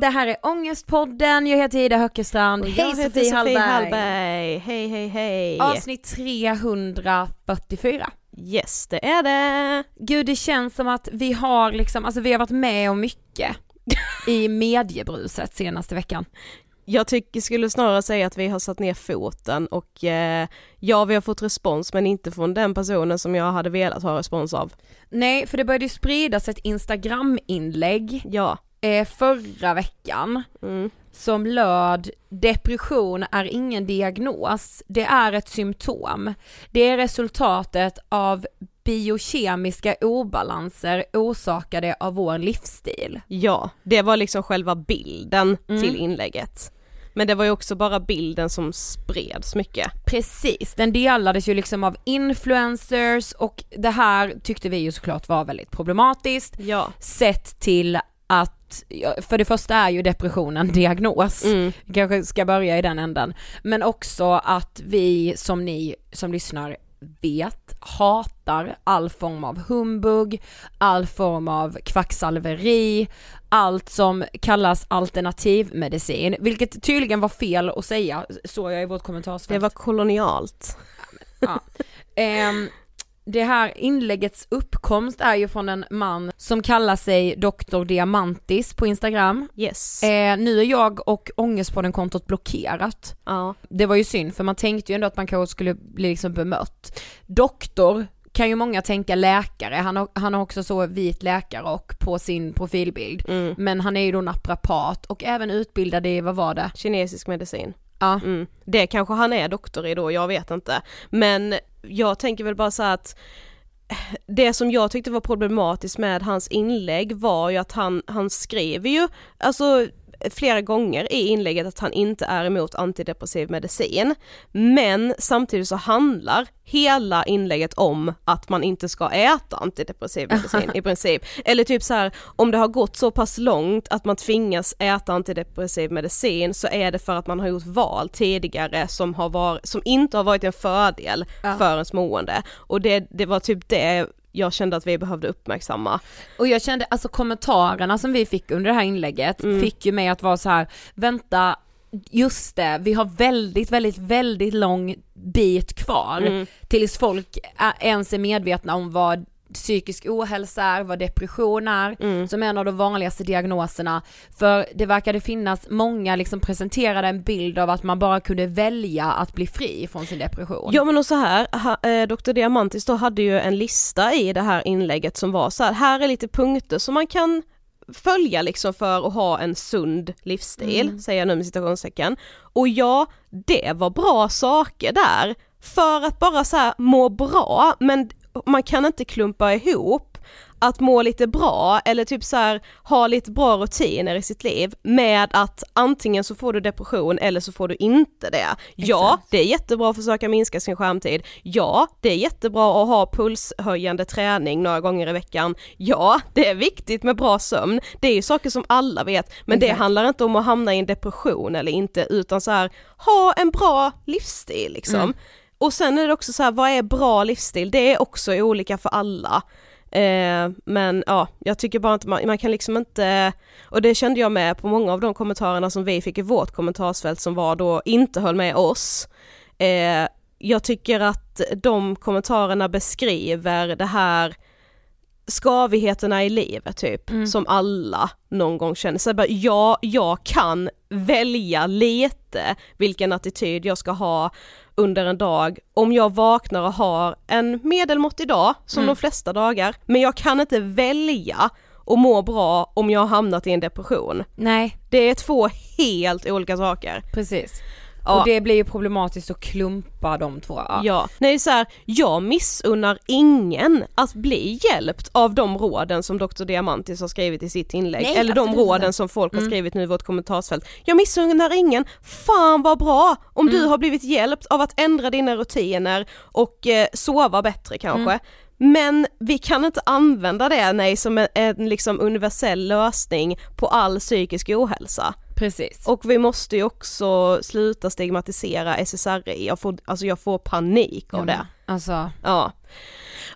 Det här är Ångestpodden, jag heter Ida Höckestrand. Och Hej heter Sofie Hallberg! Hallberg. Hej hej hej. Avsnitt 344. Yes det är det. Gud det känns som att vi har liksom, alltså vi har varit med om mycket i mediebruset senaste veckan. Jag tycker, skulle snarare säga att vi har satt ner foten och eh, ja vi har fått respons men inte från den personen som jag hade velat ha respons av. Nej, för det började ju spridas ett Instagram-inlägg Ja. Eh, förra veckan Mm. som löd depression är ingen diagnos, det är ett symptom. Det är resultatet av biokemiska obalanser orsakade av vår livsstil. Ja, det var liksom själva bilden Mm. till inlägget. Men det var ju också bara bilden som spreds mycket. Precis, den delades ju liksom av influencers och det här tyckte vi ju såklart var väldigt problematiskt Ja. sett till att, ja, för det första är ju depression en diagnos, Mm. Vi kanske ska börja i den änden, men också att vi som ni som lyssnar vet hatar all form av humbug, all form av kvacksalveri, allt som kallas alternativmedicin, vilket tydligen var fel att säga, såg jag i vårt kommentarsfält. Det var kolonialt. Ja. Ehm, det här inläggets uppkomst är ju från en man som kallar sig Dr. Diamantis på Instagram. Yes. Eh, nu är jag och Ångestpodden-kontot blockerat. ja. Det var ju synd för man tänkte ju ändå att man kanske skulle bli liksom bemött. Doktor kan ju många tänka läkare, han har, han har också så vit läkare och på sin profilbild. Mm. Men han är ju då naprapat och även utbildad i, vad var det? Kinesisk medicin. Ja. Mm. Det kanske han är doktor i då, jag vet inte. Men jag tänker väl bara så att eh, det som jag tyckte var problematiskt med hans inlägg var ju att han, han skriver ju, alltså flera gånger i inlägget att han inte är emot antidepressiv medicin. Men samtidigt så handlar hela inlägget om att man inte ska äta antidepressiv medicin i princip. Eller typ så här, om det har gått så pass långt att man tvingas äta antidepressiv medicin så är det för att man har gjort val tidigare som, har varit, som inte har varit en fördel Ja. för ens mående. Och det, det var typ det jag kände att vi behövde uppmärksamma. Och jag kände, alltså kommentarerna som vi fick under det här inlägget Mm. fick ju mig att vara så här: vänta, just det, vi har väldigt, väldigt, väldigt lång bit kvar Mm. tills folk ens är medvetna om vad psykisk ohälsa är, vad depression är, Mm. som är en av de vanligaste diagnoserna. För det verkade finnas, många liksom presenterade en bild av att man bara kunde välja att bli fri från sin depression. Ja men och så här, ha, eh, Dr. Diamantis då hade ju en lista i det här inlägget som var så här, här är lite punkter som man kan följa liksom för att ha en sund livsstil, Mm. säger jag nu med citationstecken. Och ja, det var bra saker där, för att bara så här må bra, men man kan inte klumpa ihop att må lite bra eller typ så här ha lite bra rutiner i sitt liv med att antingen så får du depression eller så får du inte det. Ja, Exakt. det är jättebra att försöka minska sin skärmtid. Ja, det är jättebra att ha pulshöjande träning några gånger i veckan. Ja, det är viktigt med bra sömn. Det är ju saker som alla vet, men det Exakt. handlar inte om att hamna i en depression eller inte, utan så här, ha en bra livsstil liksom. Mm. Och sen är det också så här, vad är bra livsstil? Det är också olika för alla. Eh, men ja, jag tycker bara inte man, man kan liksom inte, och det kände jag med på många av de kommentarerna som vi fick i vårt kommentarsfält som var då inte höll med oss. Eh, jag tycker att de kommentarerna beskriver det här skavigheterna i livet typ, Mm. som alla någon gång känner. Så jag bara, ja, jag kan välja lite vilken attityd jag ska ha under en dag om jag vaknar och har en medelmåttig dag, som Mm. de flesta dagar, men jag kan inte välja och må bra om jag har hamnat i en depression. Nej, Det är två helt olika saker. precis. Ja. Och det blir ju problematiskt att klumpa de två. Ja. Ja, nej så här, jag missunnar ingen att bli hjälpt av de råden som Dr. Diamantis har skrivit i sitt inlägg, Nej, eller de råden inte. Mm. som folk har skrivit nu i vårt kommentarsfält. Jag missunnar ingen, fan vad bra om Mm. du har blivit hjälpt av att ändra dina rutiner och eh, sova bättre kanske. Mm. Men vi kan inte använda det nej som en, en liksom universell lösning på all psykisk ohälsa. Precis. Och vi måste ju också sluta stigmatisera SSRI, jag får, alltså jag får panik av det. Alltså, Ja.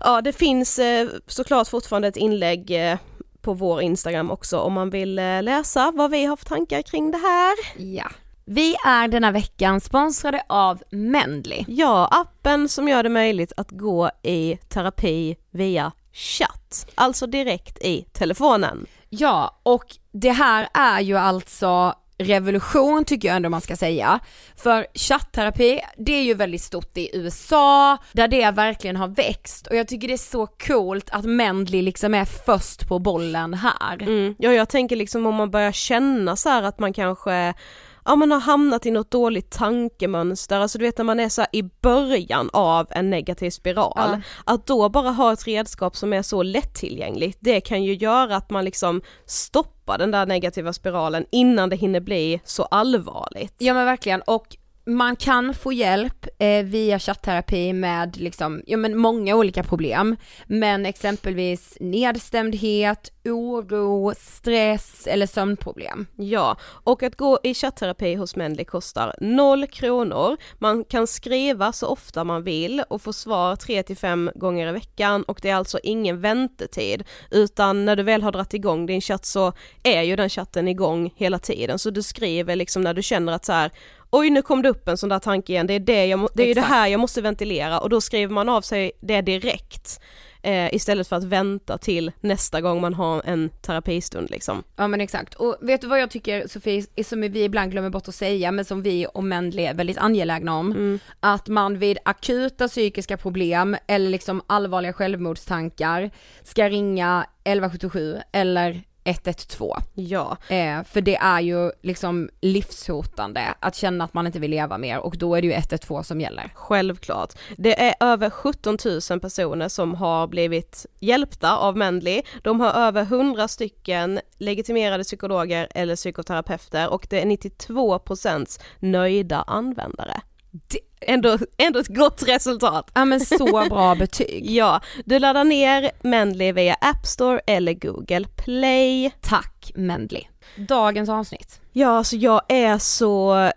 ja, det finns eh, såklart fortfarande ett inlägg eh, på vår Instagram också om man vill eh, läsa vad vi har för tankar kring det här. ja. Vi är denna veckan sponsrade av Mendly. Ja, appen som gör det möjligt att gå i terapi via chatt, alltså direkt i telefonen. Ja, och det här är ju alltså revolution tycker jag ändå man ska säga. För chattterapi, det är ju väldigt stort i USA, där det verkligen har växt och jag tycker det är så coolt att Mendley liksom är först på bollen här. Mm. Ja, jag tänker liksom om man börjar känna så här att man kanske ja man har hamnat i något dåligt tankemönster, alltså du vet när man är så i början av en negativ spiral, Ja. att då bara ha ett redskap som är så lättillgängligt, det kan ju göra att man liksom stoppar den där negativa spiralen innan det hinner bli så allvarligt. Ja men verkligen och man kan få hjälp eh, via chattterapi med liksom, ja men många olika problem. Men exempelvis nedstämdhet, oro, stress eller sömnproblem. Ja, och att gå i chattterapi hos Mendley kostar 0 kronor. Man kan skriva så ofta man vill och få svar 3-5 gånger i veckan och det är alltså ingen väntetid utan när du väl har dragit igång din chatt så är ju den chatten igång hela tiden så du skriver liksom när du känner att så här Oj nu kom det upp en sån där tanke igen, det är, det jag, det, är ju det här jag måste ventilera. Och då skriver man av sig det direkt eh, istället för att vänta till nästa gång man har en terapistund liksom. Ja men exakt, och vet du vad jag tycker Sofie, som vi ibland glömmer bort att säga men som vi och Mendley är väldigt angelägna om, att man vid akuta psykiska problem eller liksom allvarliga självmordstankar ska ringa 1177 eller 112. Ja, Eh, för det är ju liksom livshotande att känna att man inte vill leva mer och då är det ju 112 som gäller. Självklart. Det är över 17 000 personer som har blivit hjälpta av Mendley. De har över 100 stycken legitimerade psykologer eller psykoterapeuter och det är 92% nöjda användare. Det, ändå, ändå ett gott resultat. Ja men så bra betyg. Ja, du laddar ner Mendley via App Store eller Google Play. Tack Mendley. Dagens avsnitt. Ja, alltså jag är så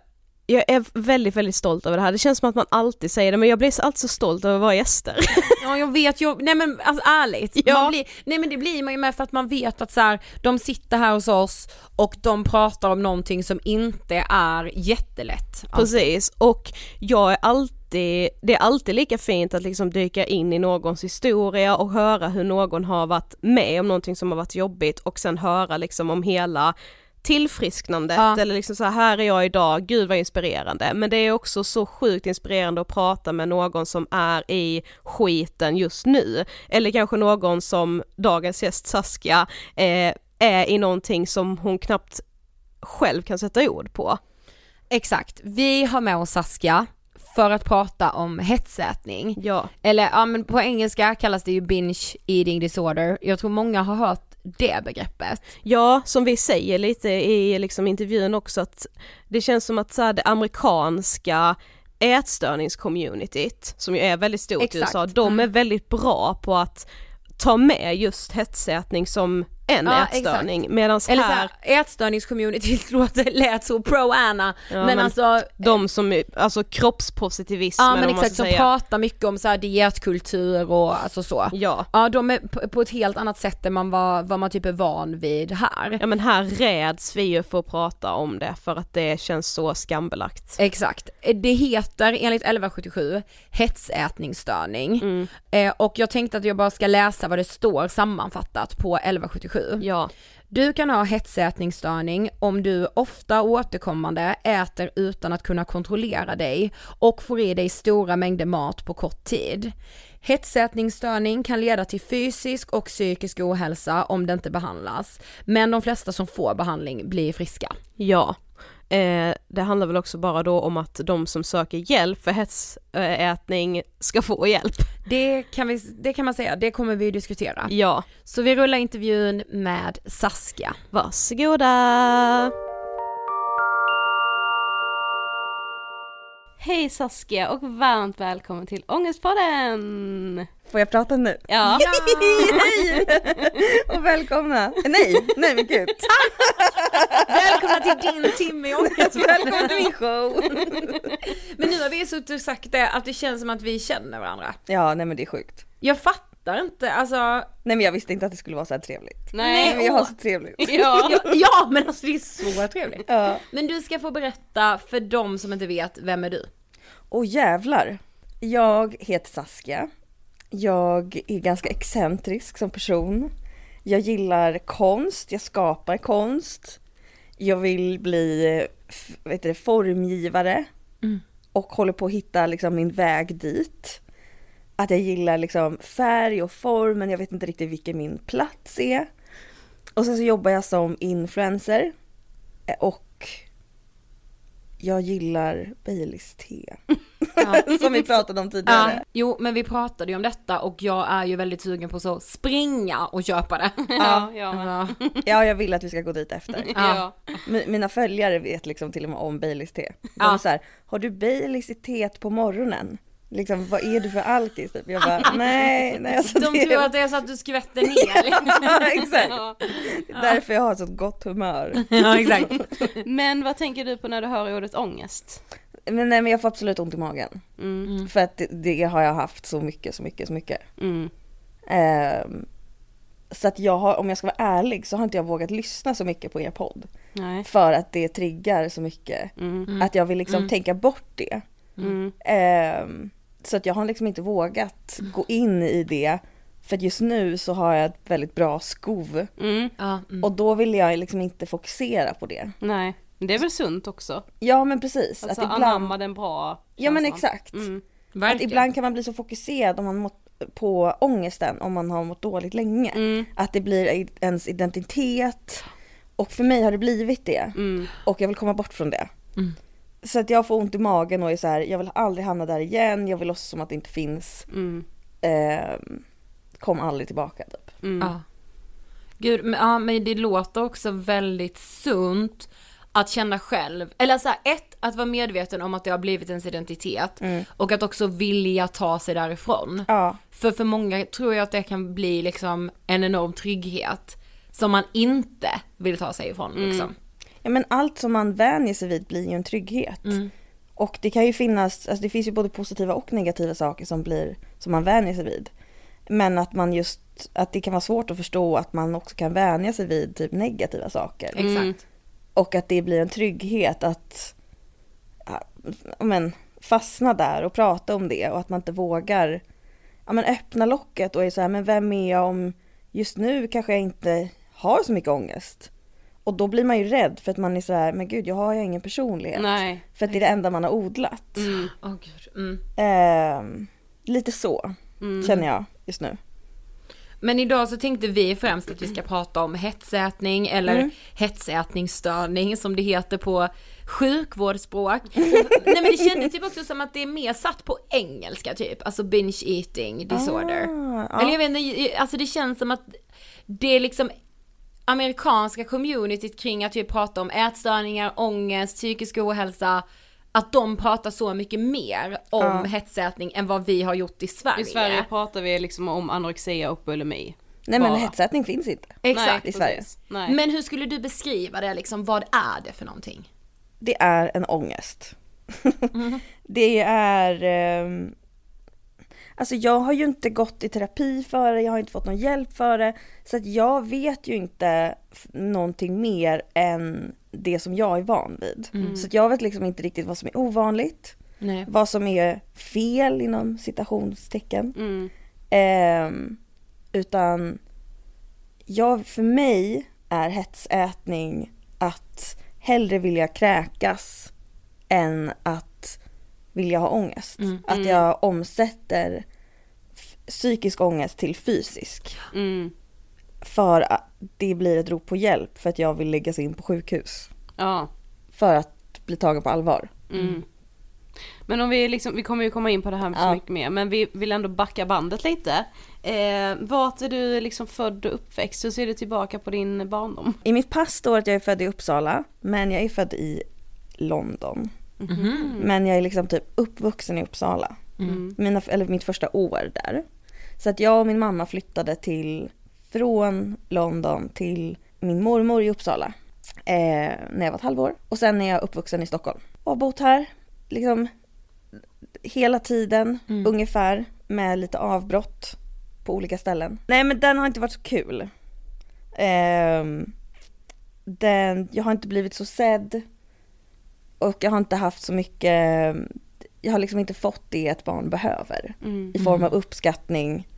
jag är väldigt, väldigt stolt över det här. Det känns som att man alltid säger det men jag blir alltid så stolt över att vara gäster. Ja jag vet, jag, nej men alltså ärligt, Ja. blir, nej men det blir man ju med för att man vet att så här, de sitter här hos oss och de pratar om någonting som inte är jättelätt. Precis, och jag är alltid, det är alltid lika fint att liksom dyka in i någons historia och höra hur någon har varit med om någonting som har varit jobbigt och sen höra liksom om hela tillfrisknandet Ja. eller liksom så här, här är jag idag, gud vad inspirerande. Men det är också så sjukt inspirerande att prata med någon som är i skiten just nu. Eller kanske någon som dagens gäst Saskia eh, är i någonting som hon knappt själv kan sätta ord på. Exakt, vi har med oss Saskia för att prata om hetsätning. Ja. Eller ja men på engelska kallas det ju binge eating disorder. Jag tror många har hört det begreppet. Ja, som vi säger lite i liksom intervjun också att det känns som att så här, det amerikanska ätstörningscommunityt, som ju är väldigt stort i Exakt. USA, de är väldigt bra på att ta med just hetsätning som en Ja, ätstörning medan Eller här, såhär, ätstörningscommunityt låter, lät så pro-Anna, Ja, men, men alltså de som, alltså kroppspositivism Ja men exakt, som säga. pratar mycket om så här dietkultur och alltså så. Ja. Ja de är på, på ett helt annat sätt än man var, vad man typ är van vid här. ja men här räds vi ju för att prata om det för att det känns så skambelagt. Exakt. Det heter enligt 1177 hetsätningsstörning. Mm. Eh, och jag tänkte att jag bara ska läsa vad det står sammanfattat på 1177. Ja. Du kan ha hetsätningsstörning om du ofta återkommande äter utan att kunna kontrollera dig och får i dig stora mängder mat på kort tid. Hetsätningsstörning kan leda till fysisk och psykisk ohälsa om det inte behandlas, men de flesta som får behandling blir friska. Ja. Eh, det handlar väl också bara då om att de som söker hjälp för hetsätning ska få hjälp. Det kan, vi, det kan man säga, det kommer vi diskutera. Ja, Så vi rullar intervjun med Saskia. varsågoda! Hej Saskia och varmt välkommen till Ångestpodden! Får jag prata nu? Ja. Hej! Och välkomna! Nej, nej men gud. Välkomna till din timme i ångest. Välkommen till min show! Men nu har vi suttit och sagt det, att det känns som att vi känner varandra. Ja, nej men det är sjukt. Jag fattar inte, alltså. Nej men jag visste inte att det skulle vara så här trevligt. Nej, men jag har så trevligt. ja. Ja, ja men alltså det är så trevligt. Ja. Men du ska få berätta för de som inte vet, vem är du? Och jävlar. Jag heter Saskia. Jag är ganska excentrisk som person. Jag gillar konst, jag skapar konst. Jag vill bli heter det, formgivare. Och håller på att hitta liksom min väg dit. Att jag gillar liksom färg och form men jag vet inte riktigt vilken min plats är. Och sen så jobbar jag som influencer. Eh, Och jag gillar Baileys te. som vi pratade om Ja, tidigare. jo men vi pratade ju om detta och jag är ju väldigt sugen på så springa och köpa det. Ja, ja, Ja. Ja, jag vill att vi ska gå dit efter. ja. Mi- Mina följare vet liksom till och med om Baileys te. De Ja. är så här, har du Baileys i teet på morgonen? Liksom, vad är du för alkis? Typ. Jag bara, nej, nej alltså De det tror att det är så att du skvätter ner. Ja, exakt. Det är därför jag har så gott humör. ja exakt. Men vad tänker du på när du hör ordet ångest? Men nej, men jag får absolut ont i magen. Mm. För att det, det har jag haft så mycket, så mycket, så mycket. Mm. Ehm, så att jag har, om jag ska vara ärlig så har inte jag vågat lyssna så mycket på er podd. Nej. För att det triggar så mycket. Mm. Att jag vill liksom tänka bort det. Mm. Så att jag har liksom inte vågat gå in i det. För just nu så har jag ett väldigt bra skov. Mm. Ja, mm. Och då vill jag liksom inte fokusera på det. Nej, men det är väl sunt också? Ja men precis. Alltså att ibland, anamma den bra ja men känslan. exakt. Mm. Att ibland kan man bli så fokuserad om man mått, på ångesten om man har mått dåligt länge. Mm. Att det blir ens identitet. Och för mig har det blivit det. Mm. Och jag vill komma bort från det. Mm. Så att jag får ont i magen och är så här, jag vill aldrig hamna där igen, jag vill låtsas som att det inte finns. Mm. Ehm, kom aldrig tillbaka typ. Mm. Ja. Gud, men, ja, men det låter också väldigt sunt att känna själv, eller så här, ett, att vara medveten om att det har blivit ens identitet och att också vilja ta sig därifrån. Ja, För för många tror jag att det kan bli liksom en enorm trygghet som man inte vill ta sig ifrån liksom. Ja men allt som man vänjer sig vid blir ju en trygghet. Mm. Och det kan ju finnas, alltså det finns ju både positiva och negativa saker som blir, som man vänjer sig vid. Men att man just, att det kan vara svårt att förstå att man också kan vänja sig vid typ negativa saker. Exakt. Och att det blir en trygghet att ja, men, fastna där och prata om det och att man inte vågar ja, men, öppna locket och är så här, men vem är jag om just nu kanske jag inte har så mycket ångest. Och då blir man ju rädd för att man är så här, men gud jag har ju ingen personlighet. Nej. För att det är det enda man har odlat. Mm. Åh gud. Mm. Ehm, lite så känner jag just nu. Men idag så tänkte vi främst att vi ska prata om hetsätning eller Mm. hetsätningsstörning som det heter på sjukvårdsspråk. Nej men det kändes typ också som att det är mer satt på engelska typ, alltså binge eating disorder. Ah, ja. Eller jag vet inte, alltså det känns som att det är liksom amerikanska communityt kring att typ prata om ätstörningar, ångest, psykisk ohälsa, att de pratar så mycket mer om Ja. hetsätning än vad vi har gjort i Sverige. I Sverige pratar vi liksom om anorexia och bulimi. Nej men Bara. hetsätning finns inte. Exakt. i Sverige. Nej. Men hur skulle du beskriva det liksom, vad är det för någonting? Det är en ångest. det är... ehm, alltså jag har ju inte gått i terapi för det, jag har inte fått någon hjälp för det. Så att jag vet ju inte någonting mer än det som jag är van vid. Så att jag vet liksom inte riktigt vad som är ovanligt. Nej. Vad som är fel inom citationstecken. Mm. Ehm, utan jag, för mig är hetsätning att hellre vilja kräkas än att vilja ha ångest. Att jag omsätter psykisk ångest till fysisk. Mm. För att det blir ett rop på hjälp för att jag vill läggas in på sjukhus. Ja. För att att bli tagen på allvar. Mm. Men om vi liksom, vi kommer ju komma in på det här så Ja. mycket mer, men vi vill ändå backa bandet lite. Eh, vart är du liksom född och uppväxt? Hur ser du tillbaka på din barndom? I mitt pass står att jag är född i Uppsala, men jag är född i London. Mhm. Men jag är liksom typ uppvuxen i Uppsala. Mm. Mina, eller mitt första år där. Så att jag och min mamma flyttade till, från London till min mormor i Uppsala. Eh, när jag var ett halvår. Och sen är jag uppvuxen i Stockholm. Och har bott här liksom hela tiden ungefär med lite avbrott på olika ställen. Nej men den har inte varit så kul. Ehm, den, jag har inte blivit så sedd. Och jag har inte haft så mycket, jag har liksom inte fått det ett barn behöver. Mm. I form av uppskattning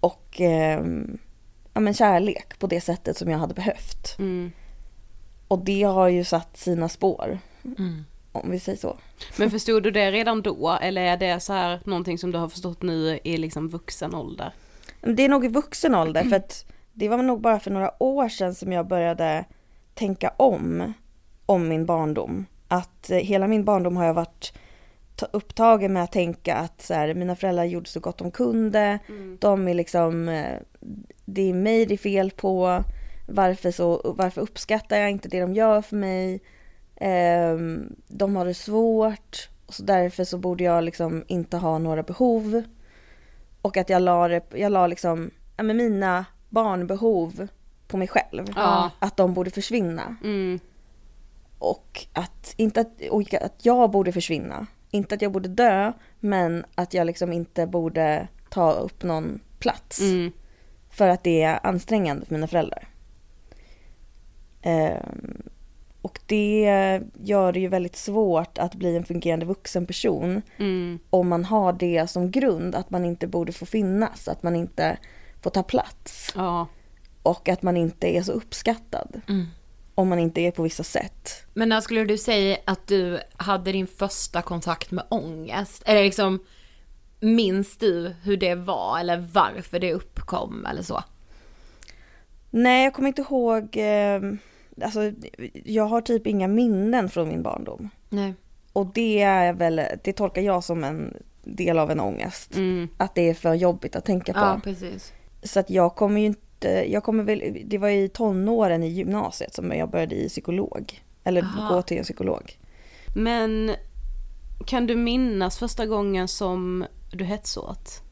och ehm, ja, men kärlek på det sättet som jag hade behövt. Mm. Och det har ju satt sina spår. Mm. Om vi säger så. Men förstod du det redan då eller är det så här någonting som du har förstått nu i liksom vuxen ålder? Det är nog i vuxen ålder för att det var nog bara för några år sedan som jag började tänka om, om min barndom. Att eh, hela min barndom har jag varit ta- upptagen med att tänka att så här, mina föräldrar gjorde så gott de kunde. De är liksom, eh, det är mig det är fel på. Varför, så, varför uppskattar jag inte det de gör för mig? Ehm, de har det svårt. Och så därför så borde jag liksom inte ha några behov. Och att jag la, jag la liksom, ja, mina barnbehov på mig själv. Ja. Att de borde försvinna. Mm. Och att, inte att, och att jag borde försvinna. Inte att jag borde dö, men att jag liksom inte borde ta upp någon plats. Mm. För att det är ansträngande för mina föräldrar. Ehm, och det gör det ju väldigt svårt att bli en fungerande vuxen person Mm. om man har det som grund, att man inte borde få finnas, att man inte får ta plats Ja. och att man inte är så uppskattad. Mm. Om man inte är på vissa sätt. Men när skulle du säga att du hade din första kontakt med ångest? Eller liksom, minns du hur det var eller varför det uppkom eller så? Nej, jag kommer inte ihåg, eh, alltså jag har typ inga minnen från min barndom. Nej. Och det är väl, det tolkar jag som en del av en ångest. Mm. Att det är för jobbigt att tänka på. Ja, precis. Så att jag kommer ju inte, jag kommer väl, det var i tonåren i gymnasiet som jag började i psykolog. Eller Aha. gå till en psykolog. Men kan du minnas första gången som du hetsåt?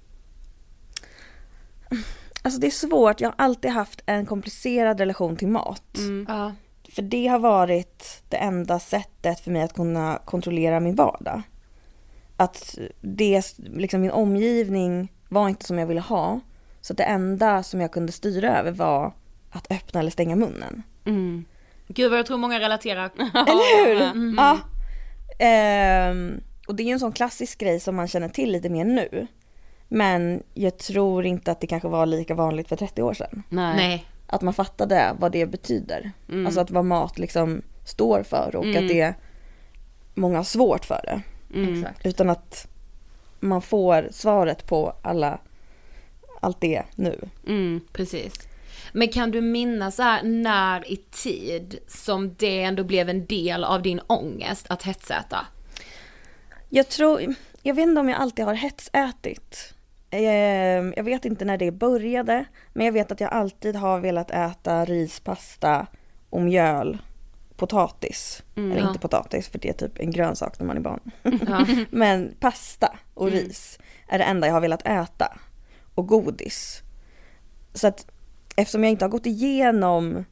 Alltså det är svårt, jag har alltid haft en komplicerad relation till mat. Ja. För det har varit det enda sättet för mig att kunna kontrollera min vardag. Att det, liksom min omgivning var inte som jag ville ha. Så det enda som jag kunde styra över var att öppna eller stänga munnen. Mm. Gud vad jag tror många relaterar. Eller hur? Ja. Ehm, och det är ju en sån klassisk grej som man känner till lite mer nu. Men jag tror inte att det kanske var lika vanligt för 30 år sedan. Nej. Nej. Att man fattade vad det betyder. Mm. Alltså att vad mat liksom står för och Mm. att det många har svårt för det. Mm. Exakt. Utan att man får svaret på alla, allt det nu. Mm. Precis. Men kan du minnas här när i tid som det ändå blev en del av din ångest att hetsäta? Jag tror, jag vet inte om jag alltid har hetsätit. Ehm, Jag vet inte när det började, men jag vet att jag alltid har velat äta ris, pasta och mjöl, potatis. Eller Ja. inte potatis, för det är typ en grönsak när man är barn. Ja. Men pasta och ris är det enda jag har velat äta. Och godis. Så att eftersom jag inte har gått igenom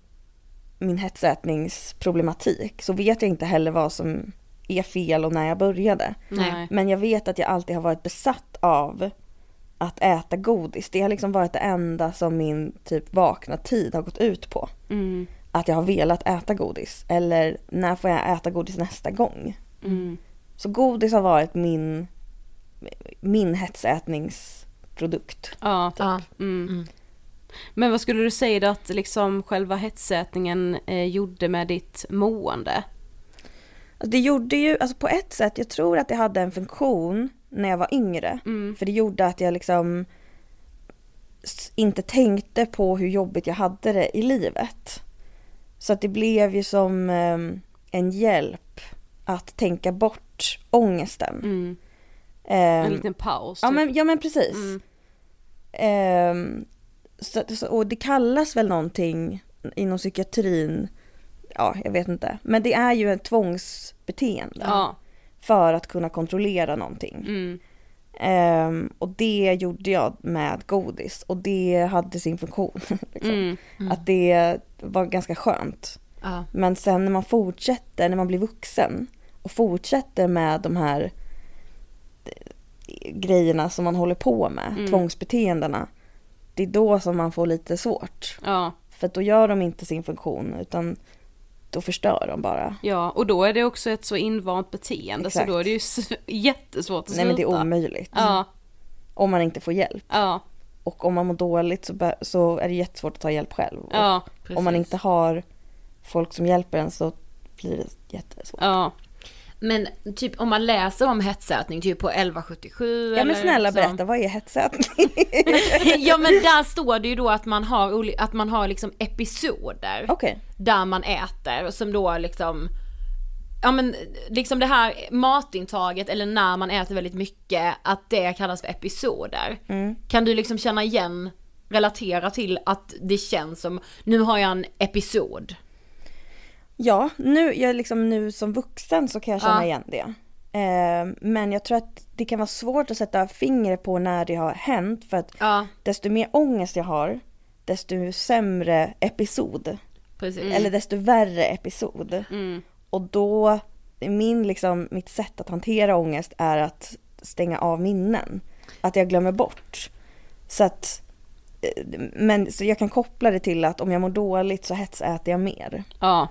min hetsätningsproblematik så vet jag inte heller vad som är fel och när jag började. Nej. Men jag vet att jag alltid har varit besatt av att äta godis. Det har liksom varit det enda som min typ vakna tid har gått ut på. Mm. Att jag har velat äta godis. Eller när får jag äta godis nästa gång? Mm. Så godis har varit min, min hetsätningsprodukt. Ja. Ja. Mm. Mm. Men vad skulle du säga då att liksom själva hetsätningen eh, gjorde med ditt mående? Alltså det gjorde ju, alltså på ett sätt, jag tror att det hade en funktion när jag var yngre. Mm. För det gjorde att jag liksom inte tänkte på hur jobbigt jag hade det i livet. Så att det blev ju som em, en hjälp att tänka bort ångesten. Mm. Ehm, En liten paus. ja, typ. men, ja men precis. Mm. Ehm, så, så, och det kallas väl någonting inom psykiatrin, ja jag vet inte. Men det är ju ett tvångsbeteende Ja. för att kunna kontrollera någonting. Mm. Ehm, och det gjorde jag med godis och det hade sin funktion. liksom. Mm. Att det var ganska skönt. Ja. Men sen när man fortsätter, när man blir vuxen och fortsätter med de här grejerna som man håller på med, Mm. tvångsbeteendena. Det är då som man får lite svårt. Ja. För då gör de inte sin funktion utan då förstör de bara. ja, och då är det också ett så invant beteende Exakt. så då är det ju jättesvårt att sluta. Nej men det är omöjligt. Ja, Om man inte får hjälp. ja, Och om man mår dåligt så, så är det jättesvårt att ta hjälp själv. Ja, om man inte har folk som hjälper en så blir det jättesvårt. ja. Men typ om man läser om hetsätning typ på 1177 Ja men eller snälla så. berätta, vad är hetsätning? ja men där står det ju då att man har, att man har liksom episoder Okej. där man äter som då liksom Ja men liksom det här matintaget eller när man äter väldigt mycket, att det kallas för episoder. Mm. Kan du liksom känna igen, relatera till att det känns som, nu har jag en episod. Ja, nu, jag liksom, nu som vuxen så kan jag känna Ja. igen det. Eh, men jag tror att det kan vara svårt att sätta fingret på när det har hänt för att Ja, desto mer ångest jag har, desto sämre episod. precis. Eller desto värre episod. Mm. Och då, min, liksom, mitt sätt att hantera ångest är att stänga av minnen. Att jag glömmer bort. Så att, eh, men så jag kan koppla det till att om jag mår dåligt så hetsäter jag mer. ja.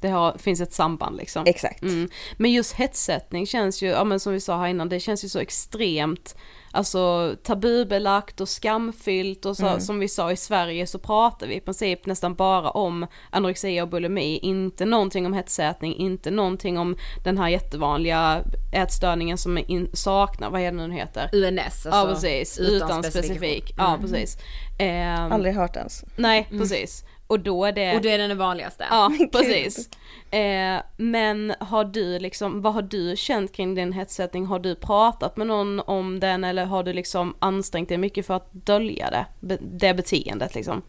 Det har, finns ett samband liksom. Exakt. Mm. Men just hetsättning känns ju, ja men som vi sa här innan, det känns ju så extremt Alltså tabubelagt och skamfyllt och så, Mm. som vi sa i Sverige så pratar vi i princip nästan bara om anorexia och bulimi, inte någonting om hetsätning, inte någonting om den här jättevanliga ätstörningen som in, saknar, vad är det nu den heter? UNS alltså. ja precis, utan, specifik. specifikation. Ja Mm. precis. Ehm, Aldrig hört ens. Nej precis. Och då är det Och det är den vanligaste. Ja, precis. Eh, men har du liksom, vad har du känt kring din hetsättning? Har du pratat med någon om den eller har du liksom ansträngt dig mycket för att dölja det, det beteendet liksom?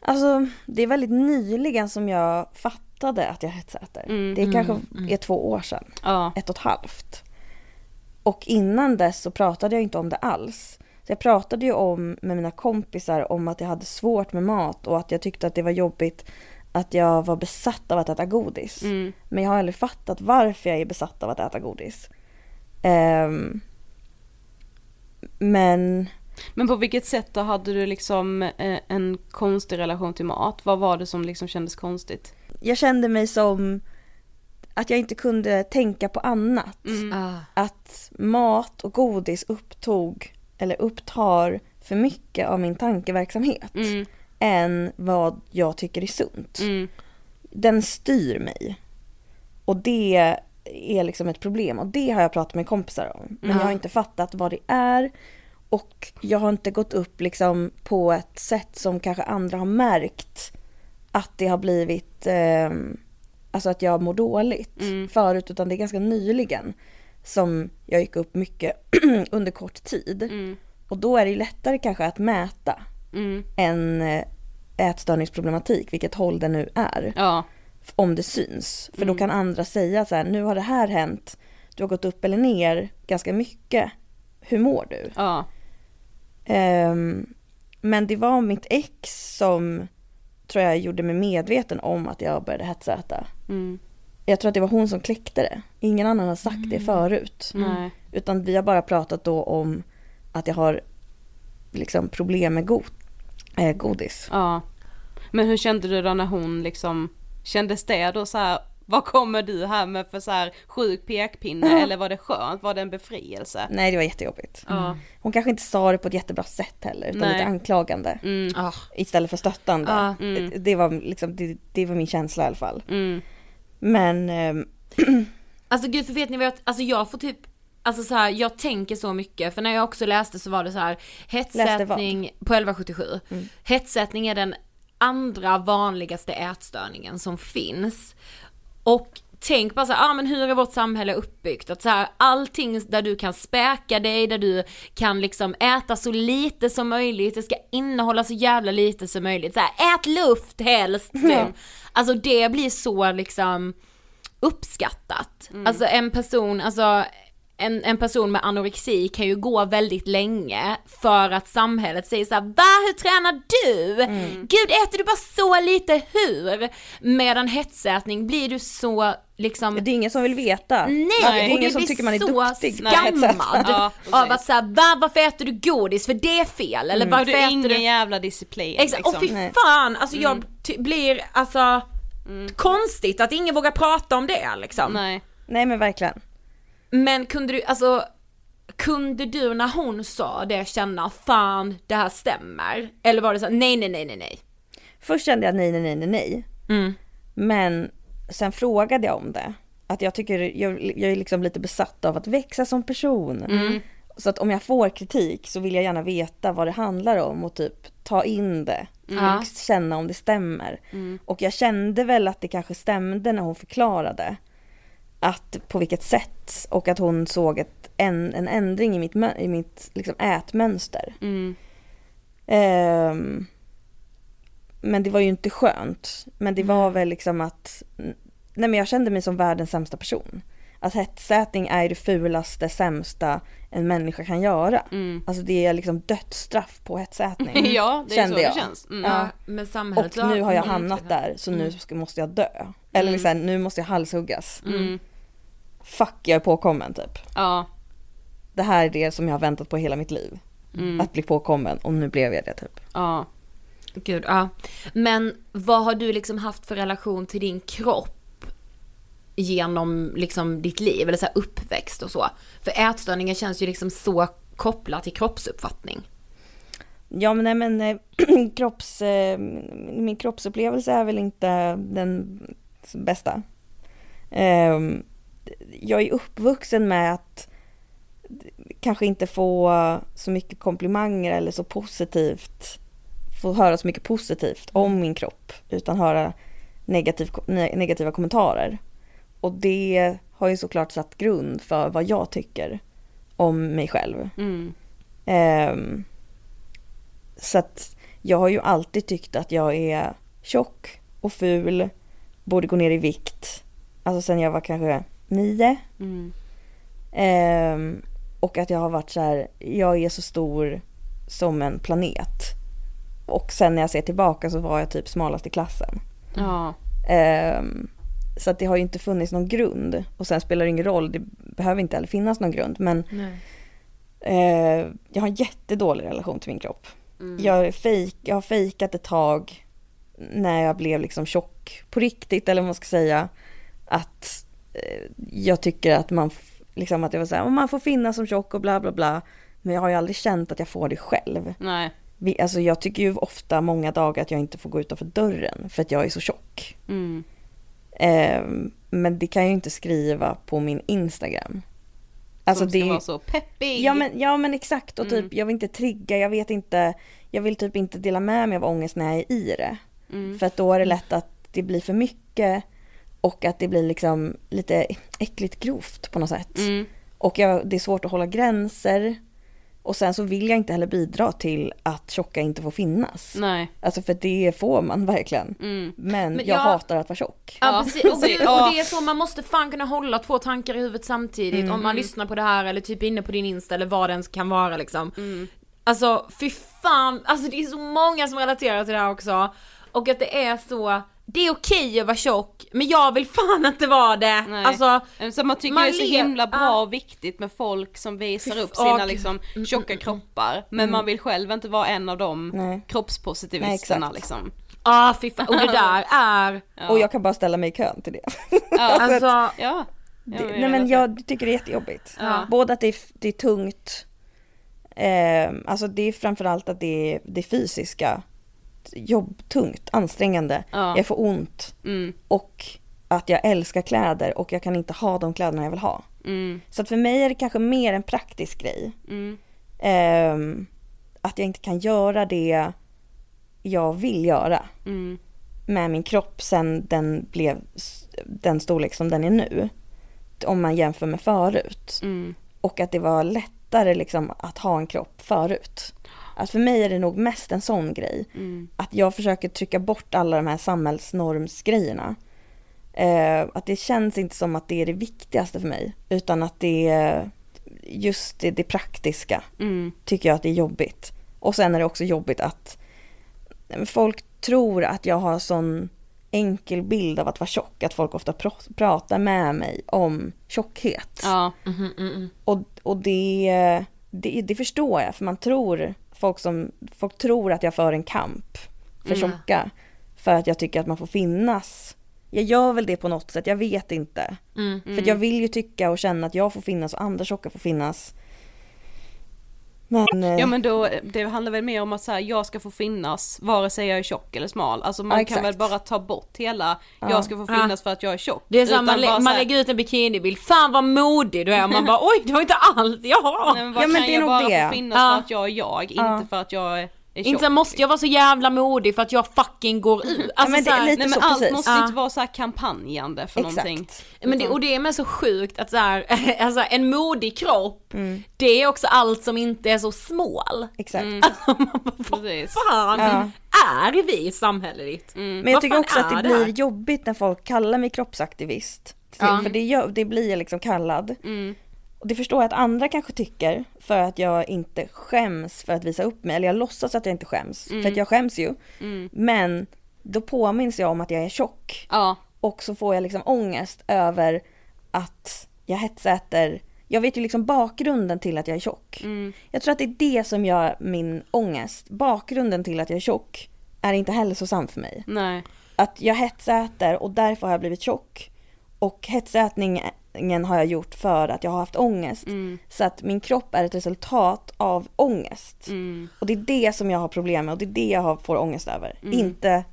Alltså det är väldigt nyligen som jag fattade att jag hetsäter. Mm, det kanske är två år sedan, Ja, ett och ett halvt. Och innan dess så pratade jag inte om det alls. Så jag pratade ju om med mina kompisar om att jag hade svårt med mat och att jag tyckte att det var jobbigt att jag var besatt av att äta godis. mm, Men jag har aldrig fattat varför jag är besatt av att äta godis. Ehm, men men på vilket sätt då hade du liksom eh, en konstig relation till mat? Vad var det som liksom kändes konstigt? jag kände mig som att jag inte kunde tänka på annat. Ah. Att mat och godis upptog, eller upptar för mycket av min tankeverksamhet Mm, än vad jag tycker är sunt. mm, Den styr mig. Och det är liksom ett problem och det har jag pratat med kompisar om. Men jag har inte fattat vad det är och jag har inte gått upp liksom på ett sätt som kanske andra har märkt att det har blivit, eh, alltså att jag mår dåligt Mm. förut utan det är ganska nyligen som jag gick upp mycket under kort tid. mm, Och då är det lättare kanske att mäta mm, än eh, ätstörningsproblematik, vilket håll det nu är ja, om det syns. För Mm. då kan andra säga så här, nu har det här hänt, du har gått upp eller ner ganska mycket. Hur mår du? ja, Ehm, men det var mitt ex som tror jag gjorde mig medveten om att jag började hetsäta. mm, Jag tror att det var hon som kläckte det. Ingen annan har sagt det förut. nej, Utan vi har bara pratat då om att jag har liksom problem med god, eh, godis. ja. Men hur kände du då när hon liksom, kändes det då så här, vad kommer du här med för så här sjuk pekpinne eller var det skönt, var det en befrielse? Nej det var jättejobbigt. Ja, Hon kanske inte sa det på ett jättebra sätt heller utan Nej. lite anklagande. mm, Ah. istället för stöttande. Ja, mm. Det, var liksom, det, det var min känsla i alla fall. Men ehm, Alltså gud för vet ni vad jag, alltså jag får typ Alltså så här, jag tänker så mycket, för när jag också läste så var det så här Hetsättning på 1177 Mm. Hetsättning är den andra vanligaste ätstörningen som finns. Och tänk bara så här, ah, men hur är vårt samhälle uppbyggt? Att så här, allting där du kan späka dig, där du kan liksom äta så lite som möjligt, det ska innehålla så jävla lite som möjligt. Så här, ät luft helst typ. Alltså det blir så liksom uppskattat. Alltså en person, alltså en, en person med anorexi kan ju gå väldigt länge för att samhället säger såhär, va hur tränar du? Gud äter du bara så lite hur? Medan hetsätning blir du så liksom Det är ingen som vill veta. Nej, det är och ingen som blir tycker man är så duktig. med hetsätning. skammad Ja, av att såhär, va varför äter du godis? För det är fel. Eller Har varför du äter ingen du... jävla disciplin Exakt, och liksom. fy Nej. fan, alltså jag ty- blir alltså konstigt att ingen vågar prata om det liksom. Nej. Nej men verkligen. Men kunde du, alltså kunde du när hon sa det känna fan det här stämmer? Eller var det så nej nej nej nej nej? Först kände jag nej, nej, nej, nej, nej. Mm. Men sen frågade jag om det. Att jag tycker, jag, jag är liksom lite besatt av att växa som person. Mm. Så att om jag får kritik så vill jag gärna veta vad det handlar om och typ ta in det. Ja. Och känna om det stämmer. Och jag kände väl att det kanske stämde när hon förklarade. Att på vilket sätt och att hon såg ett, en, en ändring i mitt, i mitt liksom ätmönster. Mm. Men det var ju inte skönt. Men det var väl liksom att, nej men jag kände mig som världens sämsta person. Att hetsätning är det fulaste, sämsta en människa kan göra. Alltså det är liksom dödsstraff på hetsätning. ja, det är kände så jag. det känns. Mm. Ja. Men samhället Och nu har jag Mm. hamnat där så nu ska, måste jag dö. Eller liksom, nu måste jag halshuggas. Mm. Fuck jag är påkommen typ. Ja. Det här är det som jag har väntat på hela mitt liv. Mm. Att bli påkommen och nu blev jag det typ. Ja. Gud, ja. Men vad har du liksom haft för relation till din kropp genom liksom ditt liv eller så här uppväxt och så? För ätstörningar känns ju liksom så kopplat till kroppsuppfattning. Ja men nej men eh, kropps, eh, min kroppsupplevelse är väl inte den bästa. Ehm, jag är uppvuxen med att kanske inte få så mycket komplimanger eller så positivt, få höra så mycket positivt om min kropp utan höra negativ, ne- negativa kommentarer. Och det har ju såklart satt grund för vad jag tycker om mig själv. Mm. Ehm, så att jag har ju alltid tyckt att jag är tjock och ful, borde gå ner i vikt. Alltså sen jag var kanske nio. Mm. Ehm, och att jag har varit så här, jag är så stor som en planet. Och sen när jag ser tillbaka så var jag typ smalast i klassen. Ja. Ehm, så att det har ju inte funnits någon grund. Och sen spelar det ingen roll, det behöver inte heller finnas någon grund. Men eh, jag har en jättedålig relation till min kropp. Jag, är fejk, jag har fejkat ett tag när jag blev liksom tjock på riktigt eller vad man ska säga. Att eh, jag tycker att man, liksom att jag var såhär, man får finnas som tjock och bla bla bla. Men jag har ju aldrig känt att jag får det själv. Nej. Vi, alltså jag tycker ju ofta många dagar att jag inte får gå utanför dörren för att jag är så tjock. Mm. Ehm, men det kan jag ju inte skriva på min Instagram. Alltså Som ska det vara så peppig. Ja men, ja men exakt och typ jag vill inte trigga, jag vet inte, jag vill typ inte dela med mig av ångest när jag är i det. För att då är det lätt att det blir för mycket och att det blir liksom lite äckligt grovt på något sätt. Mm. Och jag, det är svårt att hålla gränser. Och sen så vill jag inte heller bidra till att tjocka inte får finnas. Nej. Alltså för det får man verkligen. Mm. Men, Men jag jag- hatar att vara tjock. Ja, Ja, precis. Och, och det är så, man måste fan kunna hålla två tankar i huvudet samtidigt om man lyssnar på det här eller typ inne på din Insta eller vad det ens kan vara liksom. Alltså fy fan, alltså det är så många som relaterar till det här också. Och att det är så, det är okej att vara tjock, men jag vill fan inte vara det. Nej. Alltså, Så man tycker Man det är så himla bra Ja. och viktigt med folk som visar upp sina åh, liksom gud. tjocka kroppar. Men man vill själv inte vara en av de Nej. Nej, kroppspositivisterna exakt. liksom. ah fy fan, och det där är, Ja. Och jag kan bara ställa mig i kön till det. Ja. alltså, ja. ja det men nej men jag- jag tycker det är jättejobbigt. Ja. Både att det är, det är tungt, eh, alltså det är framförallt att det är det fysiska, jobb, tungt, ansträngande, Ja. jag får ont Mm, och att jag älskar kläder och jag kan inte ha de kläderna jag vill ha. mm, Så att för mig är det kanske mer en praktisk grej. mm, Ehm, att jag inte kan göra det jag vill göra. mm. med min kropp sen den blev den storlek som den är nu. Om man jämför med förut. Mm. Och att det var lättare liksom att ha en kropp förut. Att för mig är det nog mest en sån grej. Mm. Att jag försöker trycka bort alla de här samhällsnormsgrejerna. Eh, att det känns inte som att det är det viktigaste för mig. Utan att det är just det, det praktiska Mm. tycker jag att det är jobbigt. Och sen är det också jobbigt att folk tror att jag har sån enkel bild av att vara tjock. Att folk ofta pr- pratar med mig om tjockhet. Ja. Och, och det, det, det förstår jag, för man tror, folk, som, folk tror att jag för en kamp för Mm. tjocka. För att jag tycker att man får finnas. Jag gör väl det på något sätt, jag vet inte. Mm. För jag vill ju tycka och känna att jag får finnas och andra tjocka får finnas. Men, eh, Ja men då, det handlar väl mer om att så här, jag ska få finnas vare sig jag är tjock eller smal. Alltså man Ja, kan väl bara ta bort hela, Ja. jag ska få finnas för att jag är tjock. Det är så här, man, lä- man här, lägger ut en bikinibild, fan vad modig du är man bara oj det var inte allt jag har. Nej, men vad Ja, men kan det är jag nog bara det. få finnas Ja. för att jag är jag, Ja. inte för att jag är. Inte så här, måste jag vara så jävla modig för att jag fucking går ut. Alltså, men det så är här, lite Nej men så, allt precis. måste Ja. inte vara så här kampanjande för Exakt. någonting. Men det, och det är med så sjukt att så här, alltså en modig kropp, Mm. det är också allt som inte är så smål. Exakt. Precis. Fan Ja. är vi samhälleligt? Men jag Vad tycker också att det det blir jobbigt när folk kallar mig kroppsaktivist. Ja. För det, det blir jag liksom kallad. Mm. Och det förstår jag att andra kanske tycker för att jag inte skäms för att visa upp mig. Eller jag låtsas att jag inte skäms. För att jag skäms ju. Men då påminns jag om att jag är tjock. Ja. Och så får jag liksom ångest över att jag hetsäter. Jag vet ju liksom bakgrunden till att jag är tjock. Jag tror att det är det som gör min ångest. Bakgrunden till att jag är tjock är inte hälsosam för mig Nej. att jag hetsäter och därför har jag blivit tjock. Och hetsätningen har jag gjort för att jag har haft ångest. Så att min kropp är ett resultat av ångest. Och det är det som jag har problem med och det är det jag har, får ångest över. Inte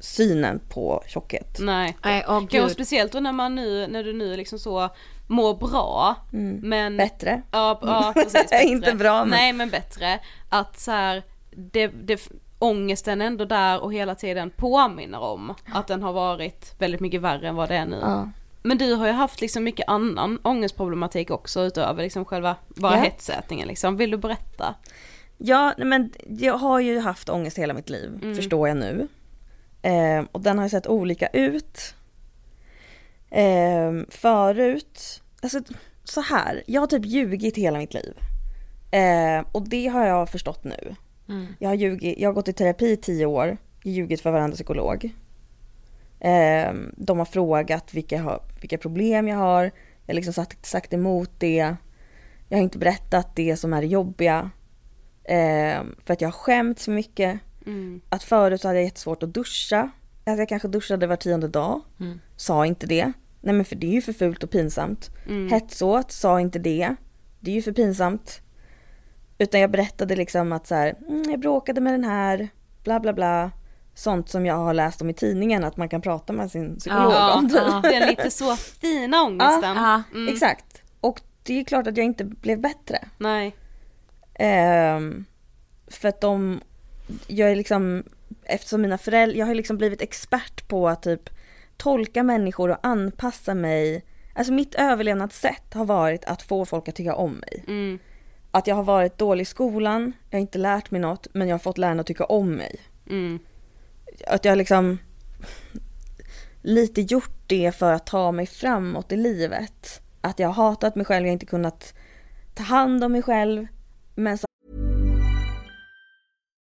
synen på tjockhet. Nej. Nej, Kanske gud. speciellt då när man nu, när du nu liksom så mår bra. Men Bättre. Ja, ja precis. Bättre. Inte bra, men- Nej men bättre. Att så här, det, det, ångesten ändå där och hela tiden påminner om att den har varit väldigt mycket värre än vad det är nu. Ja. Men du har ju haft liksom mycket annan ångestproblematik också utöver liksom själva bara Ja. hetsätningen liksom. Vill du berätta? Ja, men jag har ju haft ångest hela mitt liv, förstår jag nu. Eh, och den har ju sett olika ut. Eh, förut, alltså så här, jag har typ ljugit hela mitt liv. Eh, och det har jag förstått nu. Jag, har ljugit, jag har gått i terapi i tio år, ljugit för varandra psykolog. Eh, de har frågat vilka, vilka problem jag har, jag har liksom sagt, sagt emot det. Jag har inte berättat det som är det jobbiga. Eh, för att jag har skämt så mycket. Att förut så hade jag jättesvårt att duscha. Att jag kanske duschade var tionde dag. Sa inte det. Nej men för det är ju för fult och pinsamt. Hetsåt, sa inte det. Det är ju för pinsamt. Utan jag berättade liksom att så här, mm, jag bråkade med den här, bla bla bla. Sånt som jag har läst om i tidningen att man kan prata med sin psykolog Ja, om. ja. Den lite så fina ångesten. Ja. Exakt. Och det är klart att jag inte blev bättre. Nej. Ehm, för att de, jag är liksom, eftersom mina föräldrar, jag har liksom blivit expert på att typ tolka människor och anpassa mig. Alltså mitt överlevnadssätt har varit att få folk att tycka om mig. Mm. Att jag har varit dålig i skolan, jag har inte lärt mig något, men jag har fått lärarna att tycka om mig. Mm. Att jag liksom lite gjort det för att ta mig framåt i livet. Att jag har hatat mig själv, jag har inte kunnat ta hand om mig själv. Men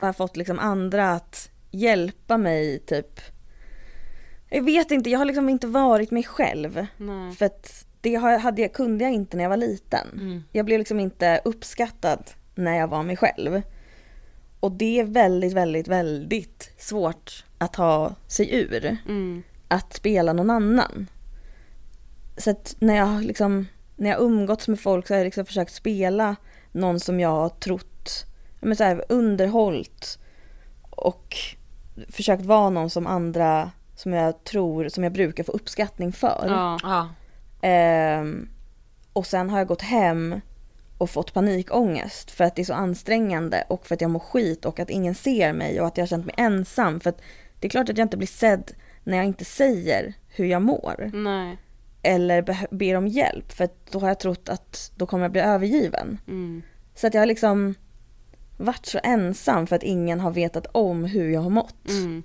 Jag har fått liksom andra att hjälpa mig typ. Jag vet inte, jag har liksom inte varit mig själv. Nej. För att det hade jag, kunde jag inte när jag var liten. Mm. Jag blev liksom inte uppskattad när jag var mig själv. Och det är väldigt, väldigt, väldigt svårt att ta sig ur. Mm. Att spela någon annan. Så att när jag liksom, när jag umgåtts med folk så har jag liksom försökt spela någon som jag har trott, men så här, underhållt och försökt vara någon som andra, som jag tror, som jag brukar få uppskattning för. Ja. Ja. Ehm, och sen har jag gått hem och fått panikångest för att det är så ansträngande och för att jag mår skit och att ingen ser mig och att jag har känt mig ensam. För att det är klart att jag inte blir sedd när jag inte säger hur jag mår. Nej. Eller ber om hjälp för att då har jag trott att då kommer jag bli övergiven. Mm. Så att jag har liksom varit så ensam för att ingen har vetat om hur jag har mått. Mm.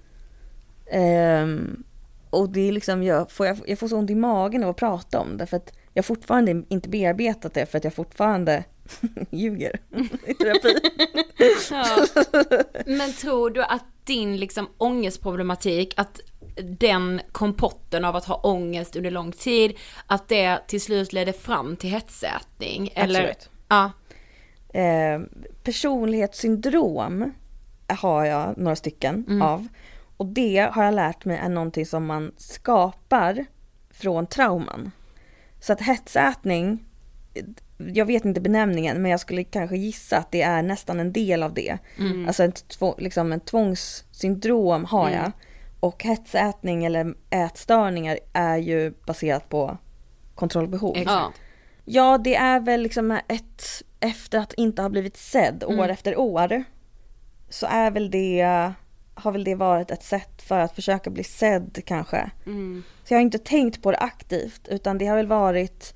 Ehm, och det är liksom, jag får, jag, jag får så ont i magen av att prata om det för att jag fortfarande inte bearbetat det för att jag fortfarande ljuger i terapi. Ja. Men tror du att din liksom ångestproblematik, att den kompotten av att ha ångest under lång tid, att det till slut ledde fram till hetsätning? Eller? Absolut. Ja. Ehm, personlighetssyndrom har jag några stycken av. Och det har jag lärt mig är någonting som man skapar från trauman. Så att hetsätning, jag vet inte benämningen men jag skulle kanske gissa att det är nästan en del av det. Alltså en, två, liksom en tvångssyndrom har jag. Och hetsätning eller ätstörningar är ju baserat på kontrollbehov. Ja. Ja, det är väl liksom ett, efter att inte ha blivit sedd år efter år, så är väl det, har väl det varit ett sätt för att försöka bli sedd kanske. Mm. Så jag har inte tänkt på det aktivt, utan det har väl varit,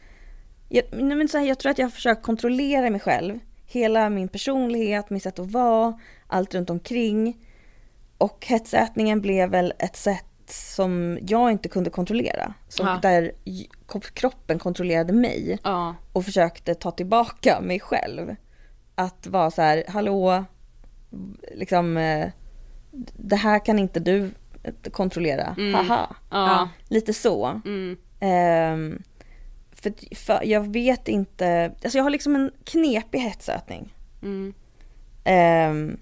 jag, men så här, jag tror att jag har försökt kontrollera mig själv. Hela min personlighet, mitt sätt att vara, allt runt omkring. Och hetsätningen blev väl ett sätt som jag inte kunde kontrollera. Som Ja. där kroppen kontrollerade mig Ja. och försökte ta tillbaka mig själv. Att vara så här, hallå, liksom, eh, det här kan inte du kontrollera, haha. Ja. Lite så. Mm. Ehm, för, för jag vet inte, alltså jag har liksom en knepig hetsätning. Mm. Ehm,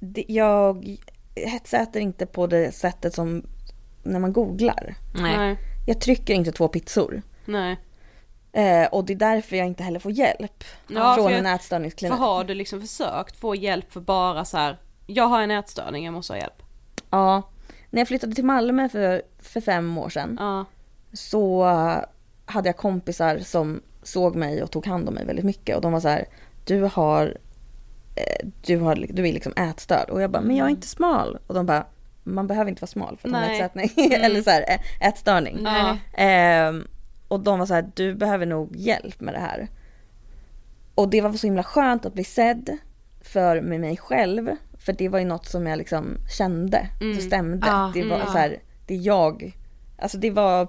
det, jag hetsäter inte på det sättet som när man googlar. Nej. Jag trycker inte två pizzor. Nej. Eh, och det är därför jag inte heller får hjälp Ja, från för en För ätstörningsklinik. har du liksom försökt få hjälp för bara så här, jag har en ätstörning, jag måste ha hjälp. Ja. När jag flyttade till Malmö för, för fem år sedan Ja. så hade jag kompisar som såg mig och tog hand om mig väldigt mycket och de var så här, du har, eh, du har, du är liksom ätstörd och jag bara, men jag är inte smal och de bara, man behöver inte vara smal för att ha en Nej. ätstörning eller så här, ätstörning. Ja. Ehm, och de var så här, du behöver nog hjälp med det här. Och det var så himla skönt att bli sedd för med mig själv. För det var ju något som jag liksom kände, Mm. så stämde. Ja, det var mm. så här, det är jag. Alltså det var,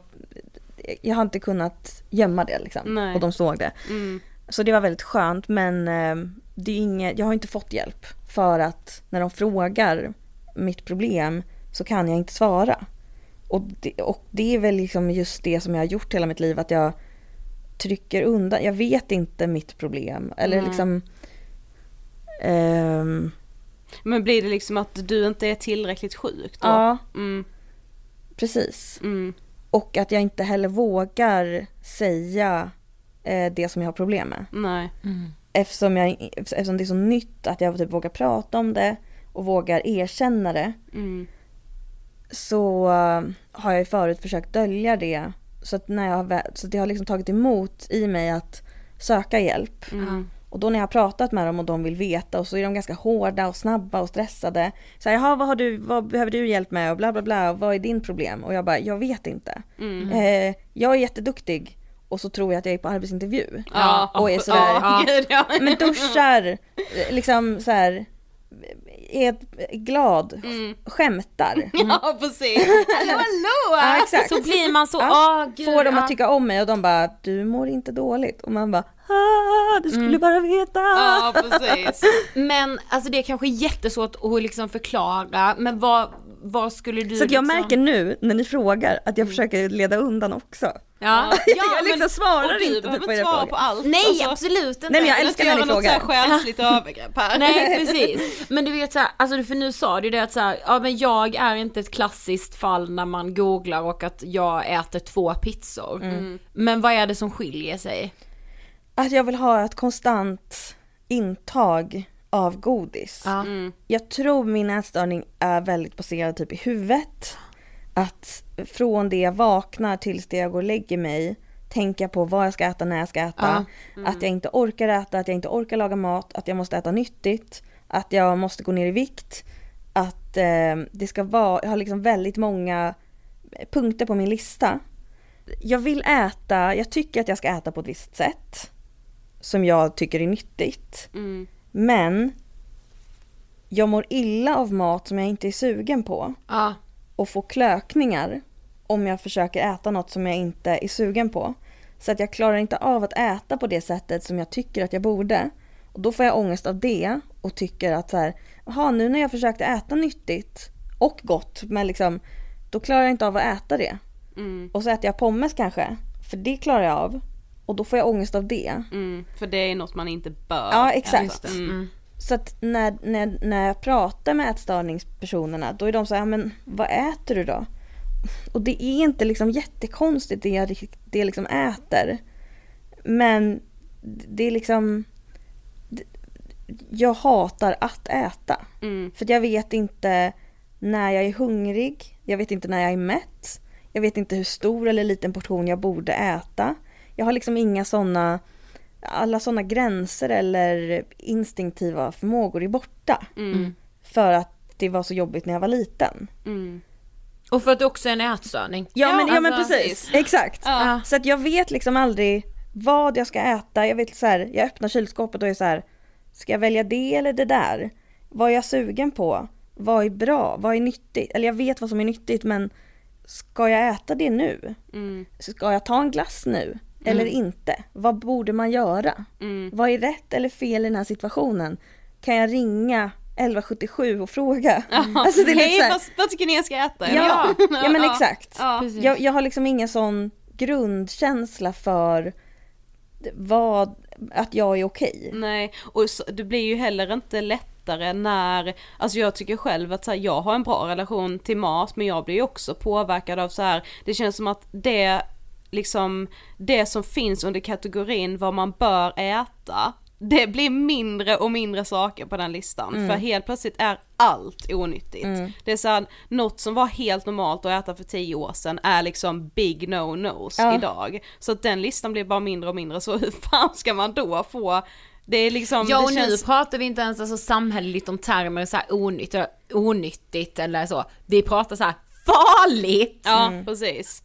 jag har inte kunnat gömma det liksom. Nej. Och de såg det. Mm. Så det var väldigt skönt men eh, det är inget, jag har inte fått hjälp. För att när de frågar mitt problem så kan jag inte svara. Och det, och det är väl liksom just det som jag har gjort hela mitt liv, att jag trycker undan, jag vet inte mitt problem. Eller Nej. liksom... ehm, Men blir det liksom att du inte är tillräckligt sjuk då? ja, Mm. precis. Mm. Och att jag inte heller vågar säga eh, det som jag har problem med. Nej. Eftersom, jag, eftersom det är så nytt att jag typ vågar prata om det och vågar erkänna det. Mm. så eh, har jag ju förut försökt dölja det. Så att, när jag, har så att det har liksom tagit emot i mig att söka hjälp. Och då när jag har pratat med dem och de vill veta och så är de ganska hårda och snabba och stressade. Så här, jaha vad, har du, vad behöver du hjälp med och bla bla bla, och vad är din problem? Och jag bara, jag vet inte. Eh, jag är jätteduktig och så tror jag att jag är på arbetsintervju. Ja, och är sådär, ja, ja. men duschar, liksom så här är glad, skämtar. Ja precis. Hallå hallå! Ja exakt. Så blir man så, Ja, åh gud. Får dem ja. att tycka om mig och de bara, du mår inte dåligt. Och man bara, ah, du skulle bara veta. Ja precis. Men alltså det är kanske jättesvårt att liksom förklara, men vad, vad skulle du Så att jag liksom... märker nu när ni frågar att jag försöker leda undan också. Ja, jag liksom svarar och du inte behöver på inte era svara frågor. på allt. Nej Alltså, absolut inte. Nej, men jag älskar inte när ni göra något så här frågar. själsligt övergrepp här. Nej precis, men du vet såhär, alltså för nu sa du det att såhär, ja men jag är inte ett klassiskt fall när man googlar och att jag äter två pizzor. Men vad är det som skiljer sig? Att jag vill ha ett konstant intag av godis. Ja. Jag tror min ätstörning är väldigt baserad typ i huvudet. Att från det jag vaknar tills det jag går och lägger mig tänka på vad jag ska äta, när jag ska äta. Att jag inte orkar äta, att jag inte orkar laga mat, att jag måste äta nyttigt. Att jag måste gå ner i vikt. Att eh, det ska vara, jag har liksom väldigt många punkter på min lista. Jag vill äta, jag tycker att jag ska äta på ett visst sätt. Som jag tycker är nyttigt. Men jag mår illa av mat som jag inte är sugen på Ja. och får klökningar om jag försöker äta något som jag inte är sugen på. Så att jag klarar inte av att äta på det sättet som jag tycker att jag borde. Och då får jag ångest av det och tycker att så här, jaha nu när jag försökte äta nyttigt och gott, men liksom, då klarar jag inte av att äta det. Och så äter jag pommes kanske, för det klarar jag av. Och då får jag ångest av det. Mm, för det är något man inte bör Ja, exakt. äta. Mm. Så att när, när, när jag pratar med ätstörningspersonerna då är de så här, men vad äter du då? Och det är inte liksom jättekonstigt det jag, det jag liksom äter. Men det är liksom jag hatar att äta. Mm. För jag vet inte när jag är hungrig, jag vet inte när jag är mätt, jag vet inte hur stor eller liten portion jag borde äta. Jag har liksom inga sådana, alla sådana gränser eller instinktiva förmågor är borta. Mm. För att det var så jobbigt när jag var liten. Mm. Och för att det också är en ätstörning. Ja, Ja, men, ja men alltså, precis, precis. exakt. Ja. Så att jag vet liksom aldrig vad jag ska äta. Jag vet så här, jag öppnar kylskåpet och är så här, ska jag välja det eller det där? Vad är jag sugen på? Vad är bra? Vad är nyttigt? Eller jag vet vad som är nyttigt men ska jag äta det nu? Mm. Ska jag ta en glass nu? Eller inte? Vad borde man göra? Mm. Vad är rätt eller fel i den här situationen? Kan jag ringa 1177 och fråga? Alltså det är lite så vad, tycker ni jag ska äta? Ja, ja men Ja. exakt. Ja. Jag, jag har liksom ingen sån grundkänsla för vad, att jag är okej. Nej, och så, det blir ju heller inte lättare när, alltså jag tycker själv att så här, jag har en bra relation till mat men jag blir ju också påverkad av så här, det känns som att det, liksom, det som finns under kategorin vad man bör äta, det blir mindre och mindre saker på den listan för helt plötsligt är allt onyttigt. Det är såhär, något som var helt normalt att äta för tio år sedan är liksom big no-nos Ja. idag. Så att den listan blir bara mindre och mindre så hur fan ska man då få det är liksom, Ja och nu känns... pratar vi inte ens alltså samhälleligt om termer så här onyttigt, onyttigt eller så. Vi pratar så här farligt! Ja precis.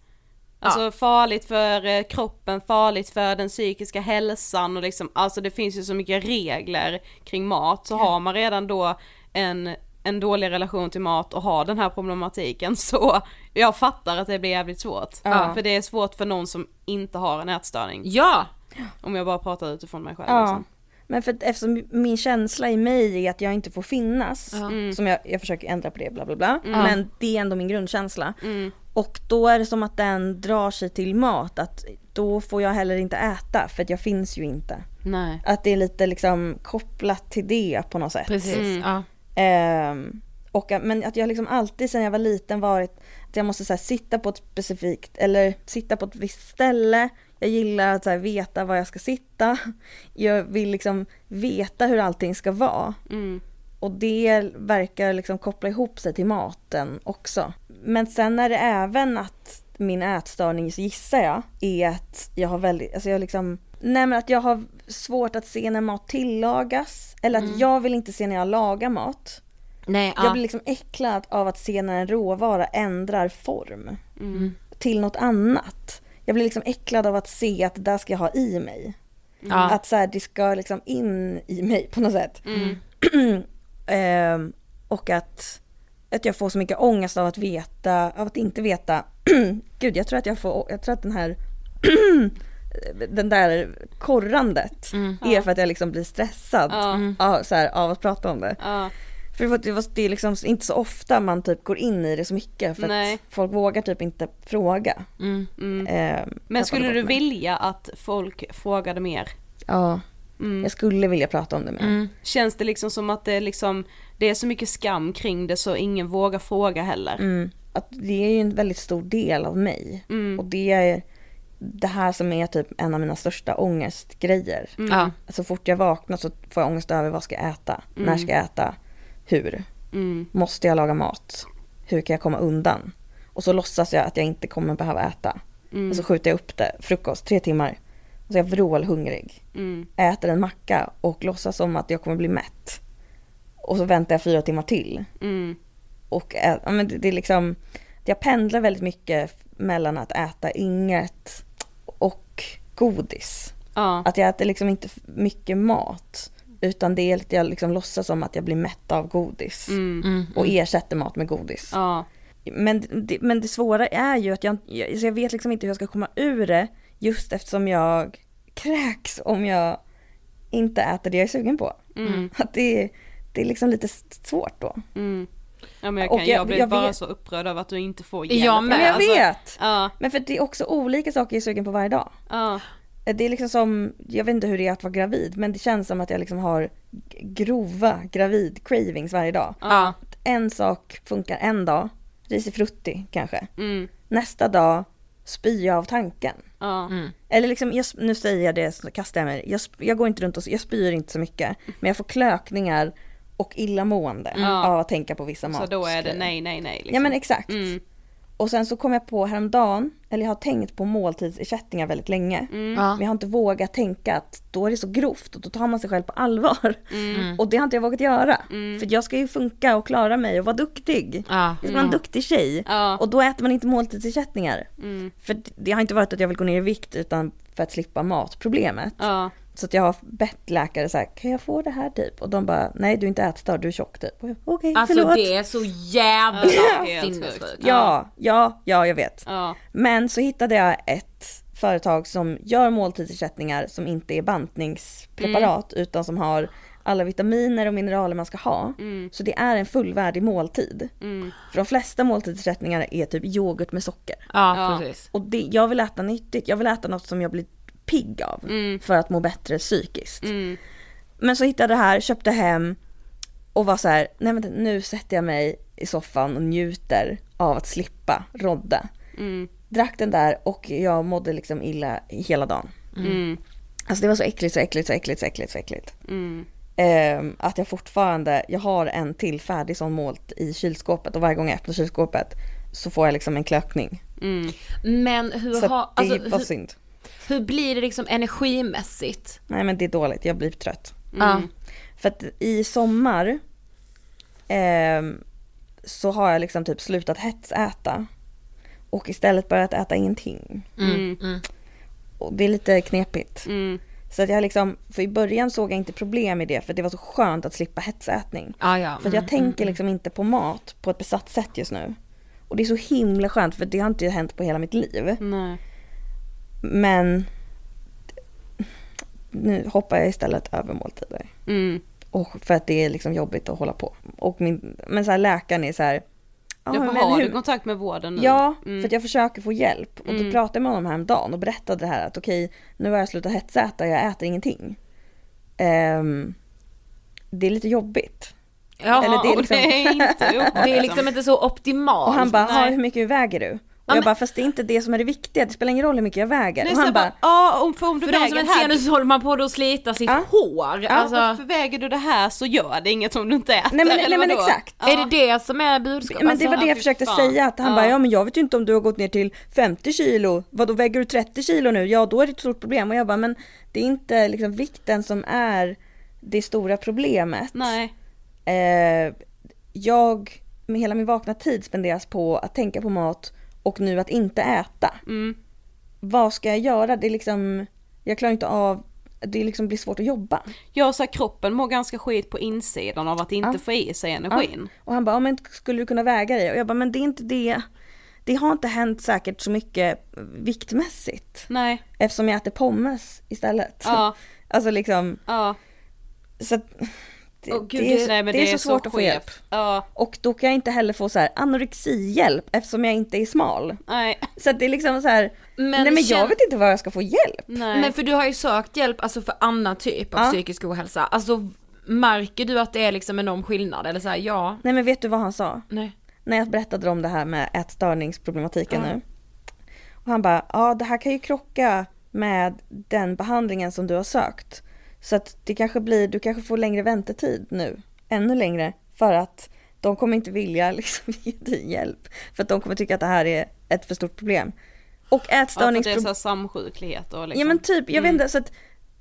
Alltså farligt för eh, kroppen, farligt för den psykiska hälsan och liksom, alltså det finns ju så mycket regler kring mat så har man redan då en, en dålig relation till mat och har den här problematiken så jag fattar att det blir jävligt svårt. Ja. För det är svårt för någon som inte har en ätstörning. Ja! Om jag bara pratar utifrån mig själv Ja. liksom. Men för att eftersom min känsla i mig är att jag inte får finnas, Mm. som jag, jag försöker ändra på det bla bla bla, men det är ändå min grundkänsla. Och då är det som att den drar sig till mat, att då får jag heller inte äta för att jag finns ju inte. Nej. Att det är lite liksom kopplat till det på något sätt. Precis, ja. Ehm, och men att jag liksom alltid sedan jag var liten varit att jag måste så här, sitta på ett specifikt, eller sitta på ett visst ställe. Jag gillar att så här, veta var jag ska sitta. Jag vill liksom veta hur allting ska vara. Mm. Och det verkar liksom koppla ihop sig till maten också. Men sen är det även att min ätstörning, gissar jag, är att jag har väldigt, alltså jag liksom, nej men att jag har svårt att se när mat tillagas. Eller att jag vill inte se när jag lagar mat. Nej, Jag ja. blir liksom äcklad av att se när en råvara ändrar form Mm. till något annat. Jag blir liksom äcklad av att se att det där ska jag ha i mig. ja. Att så här, det ska liksom in i mig på något sätt. Mm. Ehm, och att, att jag får så mycket ångest av att veta, av att inte veta. Gud, jag tror att jag får, jag tror att den här den där korrandet är för att jag liksom blir stressad Ja. av, så här, av att prata om det. Ja. För det, var- det, är liksom inte så ofta man typ går in i det så mycket för Nej. att folk vågar typ inte fråga. Mm. Mm. Ehm, Men skulle du vilja att folk frågade mer? Ja, Mm. jag skulle vilja prata om det mer. Mm. Känns det liksom som att det är liksom, det är så mycket skam kring det så ingen vågar fråga heller? Mm. Att det är ju en väldigt stor del av mig. Mm. Och det är det här som är typ en av mina största ångestgrejer. Ja. Så fort jag vaknar så får jag ångest över vad ska jag äta? När ska jag äta? Hur? Mm. Måste jag laga mat? Hur kan jag komma undan? Och så låtsas jag att jag inte kommer behöva äta. Mm. Och så skjuter jag upp det, frukost, tre timmar. Och så är jag vrålhungrig. Mm. Äter en macka och låtsas som att jag kommer bli mätt. Och så väntar jag fyra timmar till. Mm. Och ä- ja, men det, det är liksom, jag pendlar väldigt mycket mellan att äta inget och godis. Ja. Att jag äter liksom inte mycket mat. Utan det är att jag liksom låtsas som att jag blir mätt av godis. Mm. Mm. Och ersätter mat med godis. Ja. Men, det, men det svåra är ju att jag, jag, så jag vet liksom inte hur jag ska komma ur det. Just eftersom jag kräks om jag inte äter det jag är sugen på. Mm. Att det, det är liksom lite svårt då. Mm. Ja men jag kan, jag- jag, blir jag bara vet- så upprörd över att du inte får hjälp. Jag med. Men jag Alltså, vet! Ja, Men för det är också olika saker jag är sugen på varje dag. ja. Det är liksom som, jag vet inte hur det är att vara gravid, men det känns som att jag liksom har grova gravid-cravings varje dag. Ja. En sak funkar en dag, risifrutti kanske. Mm. Nästa dag spyr jag av tanken. Ja. Eller liksom, jag, nu säger jag det så kastar jag mig. Jag, jag går inte runt och, jag spyr inte så mycket. Men jag får klökningar och illamående Ja. av att tänka på vissa Så mat. då är det nej, nej, nej liksom. Ja men exakt. Mm. Och sen så kom jag på häromdagen, eller jag har tänkt på måltidsersättningar väldigt länge. Mm. Ja. Men jag har inte vågat tänka att då är det så grovt och då tar man sig själv på allvar. Mm. Och det har inte jag vågat göra. För jag ska ju funka och klara mig och vara duktig. Ja. Jag ska vara en duktig tjej. Ja. Och då äter man inte måltidsersättningar. Mm. För det har inte varit att jag vill gå ner i vikt utan för att slippa matproblemet. Så att jag har bett läkare så här, kan jag få det här typ? Och de bara, nej du är inte ätstörd, du är tjock typ. Och jag, Okej, Alltså förlåt. det är så jävla sinnessjukt. sjukt. Ja, ja, ja jag vet. Ja. Men så hittade jag ett företag som gör måltidsersättningar som inte är bantningspreparat utan som har alla vitaminer och mineraler man ska ha. Så det är en fullvärdig måltid. För de flesta måltidsersättningar är typ yoghurt med socker. Ja, Ja. precis. Och det, jag vill äta nyttigt, jag vill äta något som jag blir pigg av för att må bättre psykiskt. Mm. Men så hittade jag det här, köpte hem och var så här, nej men nu sätter jag mig i soffan och njuter av att slippa rodda. Mm. Drack den där och jag mådde liksom illa hela dagen. Mm. Alltså det var så äckligt, så äckligt, så äckligt, så äckligt, så äckligt. Mm. Ehm, att jag fortfarande, jag har en till färdig sån målt i kylskåpet och varje gång jag öppnar kylskåpet så får jag liksom en klökning. Mm. Men hur, har, alltså, var hur, synd. Hur blir det liksom energimässigt? Nej men det är dåligt, jag blir trött. Ja. För att i sommar ehm, så har jag liksom typ slutat hetsäta. Och istället börjat äta ingenting. Mm. Mm. Och det är lite knepigt. Mm. Så att jag liksom, för i början såg jag inte problem i det för det var så skönt att slippa hetsätning. Ja, ja. För att jag tänker liksom inte på mat på ett besatt sätt just nu. Och det är så himla skönt för det har inte hänt på hela mitt liv. Nej. Men nu hoppar jag istället över måltider. Mm. Och för att det är liksom jobbigt att hålla på. Och min, men så här läkaren är så här. "Ja, Ja, men har hur- du kontakt med vården nu? Ja, Mm. för att jag försöker få hjälp. Och då Mm. pratade jag med honom häromdagen och berättade det här att okej, nu har jag slutat hetsäta, jag äter ingenting. Ehm, det är lite jobbigt. Ja, Eller det är liksom- det är inte det är liksom inte så optimalt. Och han bara. "Ha, hur mycket väger du? Och jag bara, fast det är inte det som är det viktiga, det spelar ingen roll hur mycket jag väger. Nej, och han bara, bara, ja om, för om du För de som väger inte ser nu så håller man på att slita sitt Ja. hår. Ja, alltså, för väger du det här så gör det inget om du inte äter. Nej, men- nej, men exakt. Ja. Är det det som är budskapet? men det var Alltså, det jag försökte fan. säga, att han Ja. bara, ja men jag vet ju inte om du har gått ner till 50 kilo, vad då väger du 30 kilo nu? Ja då är det ett stort problem. Och jag bara, men det är inte liksom vikten som är det stora problemet. Nej. Eh, jag, med hela min vakna tid spenderas på att tänka på mat och nu att inte äta. Mm. Vad ska jag göra? Det är liksom, jag klarar inte av, det liksom blir svårt att jobba. Jag sa kroppen mår ganska skit på insidan av att inte Ja. få i sig energin. Och han bara, ja, men skulle du kunna väga dig? Och jag bara, men det är inte det. Det har inte hänt säkert så mycket viktmässigt. Nej. Eftersom jag äter pommes istället. Ja. Alltså liksom, Ja. så att, det, Åh, gud, det, är, det- Nej, men det är så svårt att få hjälp. Ja. Och då kan jag inte heller få så här anorexihjälp eftersom jag inte är smal. Nej. Så att det är liksom så här, Men nej men jag vet inte var jag ska få hjälp. Nej. Men för du har ju sökt hjälp alltså för annan typ av Ja. psykisk ohälsa. Alltså märker du att det är liksom enorm skillnad? Eller så här, ja, Nej men vet du vad han sa? nej. När jag berättade om det här med ätstörningsproblematiken nu. Och han bara, ja det här kan ju krocka med den behandlingen som du har sökt. Så att det kanske blir, du kanske får längre väntetid nu. Ännu längre. För att de kommer inte vilja liksom ge dig hjälp. För att de kommer tycka att det här är ett för stort problem. Och Ja, för det är ätstörningsproblem... så samsjuklighet och liksom. Ja men typ, jag vet inte, så att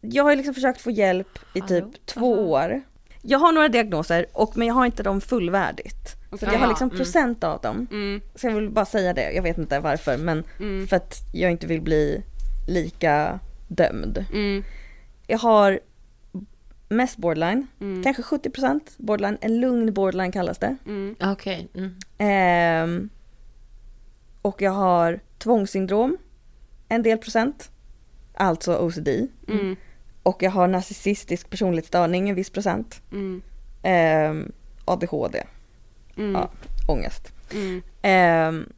jag har liksom försökt få hjälp i typ Hallå? två år. Jag har några diagnoser, och, men jag har inte dem fullvärdigt. Så att jag har liksom Mm. procent av dem. Mm. Så jag vill bara säga det, jag vet inte varför men Mm. för att jag inte vill bli lika dömd. Mm. Jag har mest borderline, Mm. kanske 70% borderline, en lugn borderline kallas det. Mm. Okej. Mm. Ehm, och jag har tvångssyndrom, en del procent, alltså OCD. Mm. Och jag har narcissistisk personlighetsstörning, en viss procent. Mm. Ehm, ADHD, Mm. ja, ångest. Mm. Ehm,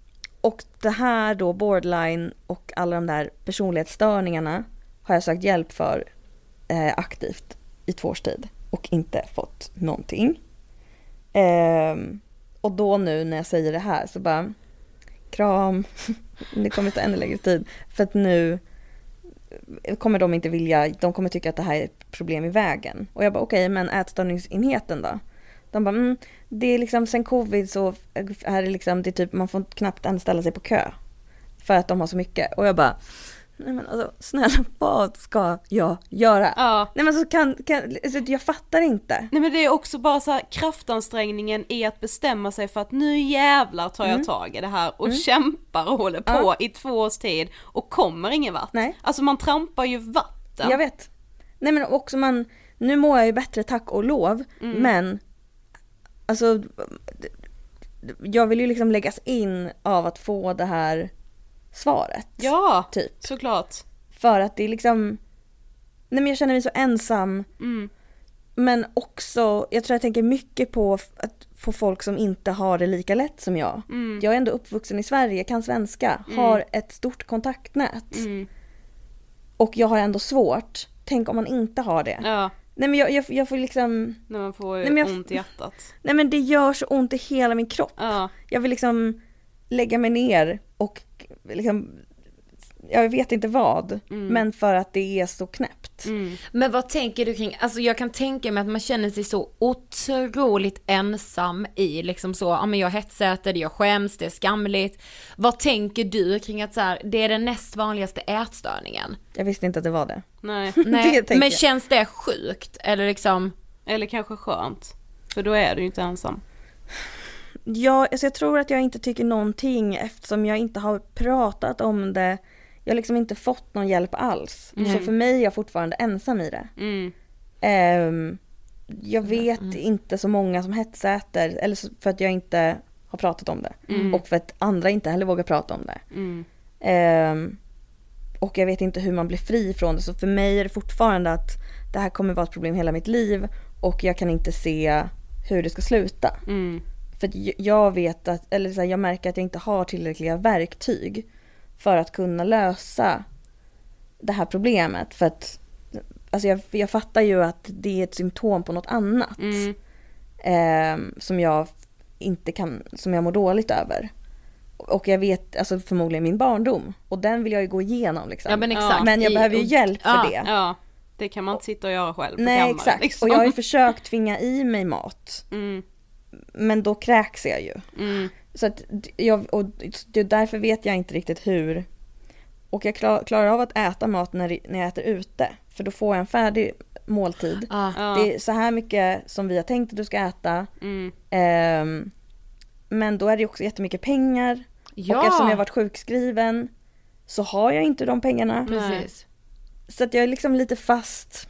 och det här då, borderline och alla de där personlighetsstörningarna har jag sökt hjälp för eh, aktivt i två års tid och inte fått någonting. Eh, och då nu när jag säger det här så bara kram, det kommer ta ännu längre tid för att nu kommer de inte vilja, de kommer tycka att det här är ett problem i vägen. Och jag bara okej, men ätstörningsenheten då? De bara, mm, det är liksom sen covid så är det liksom, det är typ, man får knappt ens ställa sig på kö. För att de har så mycket. Och jag bara, nej men alltså snälla vad ska jag göra? Ja. Nej men så kan, kan alltså, jag fattar inte. Nej men det är också bara så här kraftansträngningen i att bestämma sig för att nu jävlar tar jag tag i det här och kämpar och håller på Mm. Ja. i två års tid och kommer ingen vart. Nej. Alltså man trampar ju vatten. Jag vet. Nej men också man, nu mår jag ju bättre tack och lov, Mm. men alltså jag vill ju liksom läggas in av att få det här svaret. Ja, Typ. såklart. För att det är liksom, nej men jag känner mig så ensam. Mm. Men också, jag tror jag tänker mycket på, att, på folk som inte har det lika lätt som jag. Mm. Jag är ändå uppvuxen i Sverige, kan svenska, har ett stort kontaktnät. Mm. Och jag har ändå svårt. Tänk om man inte har det. Ja, Nej men jag, jag, jag får liksom, när man får Nej, jag- ont i hjärtat. nej men det gör så ont i hela min kropp. Ja. Jag vill liksom lägga mig ner och liksom, jag vet inte vad. Men för att det är så knäppt. Mm. Men vad tänker du kring, alltså jag kan tänka mig att man känner sig så otroligt ensam i liksom så, ja men jag hetsäter, jag skäms, det är skamligt. Vad tänker du kring att så här, det är den näst vanligaste ätstörningen? Jag visste inte att det var det. Nej. Nej, tänker men känns det sjukt? Eller liksom, Eller kanske skönt. För då är du ju inte ensam. Ja, alltså jag tror att jag inte tycker någonting eftersom jag inte har pratat om det. Jag har liksom inte fått någon hjälp alls. Så för mig är jag fortfarande ensam i det. Mm. Ehm, jag vet inte så många som hetsäter, eller för att jag inte har pratat om det. Och för att andra inte heller vågar prata om det. Mm. Ehm, och jag vet inte hur man blir fri från det. Så för mig är det fortfarande att det här kommer vara ett problem hela mitt liv. Och jag kan inte se hur det ska sluta. Mm. För jag vet att, eller så här, jag märker att jag inte har tillräckliga verktyg för att kunna lösa det här problemet. För att alltså jag, jag fattar ju att det är ett symptom på något annat. Mm. ehm, som jag inte kan, som jag mår dåligt över. och jag vet alltså förmodligen min barndom och den vill jag ju gå igenom liksom. Ja men exakt. Men jag behöver ju hjälp för Ja, det. Ja, det kan man inte sitta och göra själv på Nej kammaren, exakt, liksom. och jag har ju försökt tvinga i mig mat. Mm, Men då kräks jag ju. mm, Så att jag, och det, därför vet jag inte riktigt hur. Och jag klar, klarar av att äta mat när, när jag äter ute. För då får jag en färdig måltid. Ja, Det är så här mycket som vi har tänkt att du ska äta. mm, Ehm, men då är det också jättemycket pengar. Ja, Och eftersom jag har varit sjukskriven så har jag inte de pengarna. precis. Så att jag är liksom lite fast.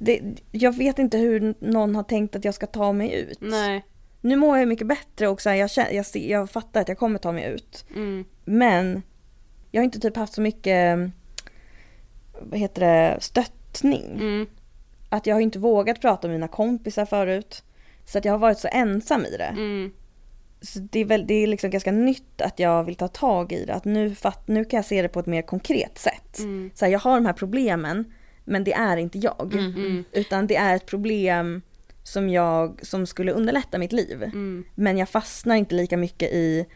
Det, jag vet inte hur någon har tänkt att jag ska ta mig ut. nej, Nu mår jag mycket bättre och så här, jag, jag, ser- jag fattar att jag kommer ta mig ut. mm, Men jag har inte typ haft så mycket, vad heter det, stöttning. mm, Att jag har inte vågat prata med mina kompisar förut. Så att jag har varit så ensam i det. mm, Så det är, väl, det är liksom ganska nytt att jag vill ta tag i det. Att nu, fatt, nu kan jag se det på ett mer konkret sätt. mm, Så här, jag har de här problemen, men det är inte jag. mm, Utan det är ett problem som, jag, som skulle underlätta mitt liv. mm, Men jag fastnar inte lika mycket i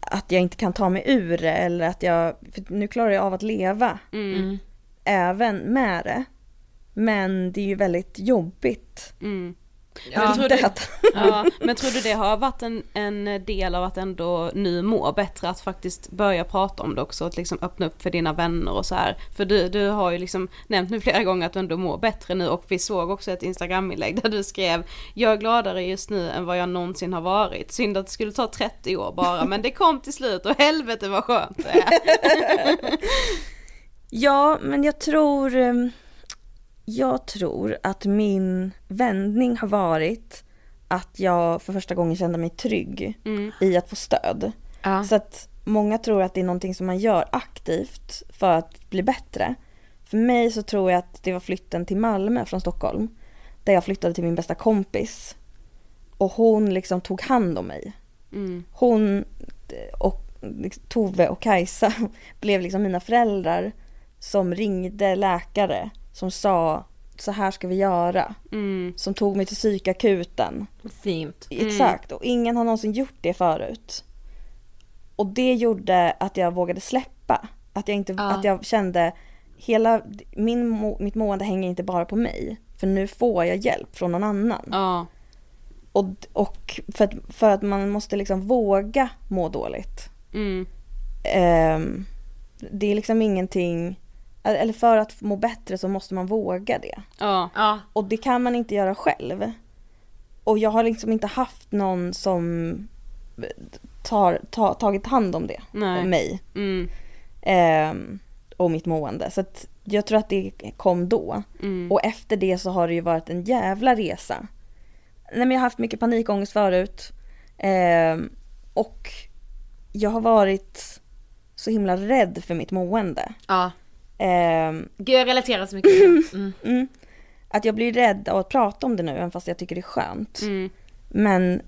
att jag inte kan ta mig ur det eller att jag, för nu klarar jag av att leva mm, även med det. Men det är ju väldigt jobbigt mm. att tror du-. Ja, men tror du det har varit en, en del av att ändå nu må bättre att faktiskt börja prata om det också, att liksom öppna upp för dina vänner och så här. För du, du har ju liksom nämnt nu flera gånger att du ändå mår bättre nu och vi såg också ett instagraminlägg där du skrev Jag är gladare just nu än vad jag någonsin har varit. Synd att det skulle ta 30 år bara men det kom till slut och helvete vad skönt det är. Ja, men jag tror, eh, jag tror att min vändning har varit att jag för första gången kände mig trygg Mm, i att få stöd. Ja. Så att många tror att det är någonting som man gör aktivt för att bli bättre. För mig så tror jag att det var flytten till Malmö från Stockholm. Där jag flyttade till min bästa kompis. Och hon liksom tog hand om mig. mm, Hon och liksom Tove och Kajsa blev liksom mina föräldrar som ringde läkare som sa så här ska vi göra. mm, Som tog mig till psykakuten. Fint. Exakt, och ingen har någonsin gjort det förut. Och det gjorde att jag vågade släppa. Att jag, inte, Ja. att jag kände, hela min, mitt mående hänger inte bara på mig. För nu får jag hjälp från någon annan. ja, Och, och för, att, för att man måste liksom våga må dåligt. mm, Ehm, det är liksom ingenting, eller för att må bättre så måste man våga det. ja, Ja. Och det kan man inte göra själv. Och jag har liksom inte haft någon som tar, ta, tagit hand om det. Nej. Om mig. mm, Ehm, och mitt mående. Så att jag tror att det kom då. mm, Och efter det så har det ju varit en jävla resa. Nej men jag har haft mycket panikångest förut. Ehm, och jag har varit så himla rädd för mitt mående. ja. Ehm, Gud jag relaterar så mycket det. mm. mm, att jag blir rädd av att prata om det nu, även fast jag tycker det är skönt. mm, Men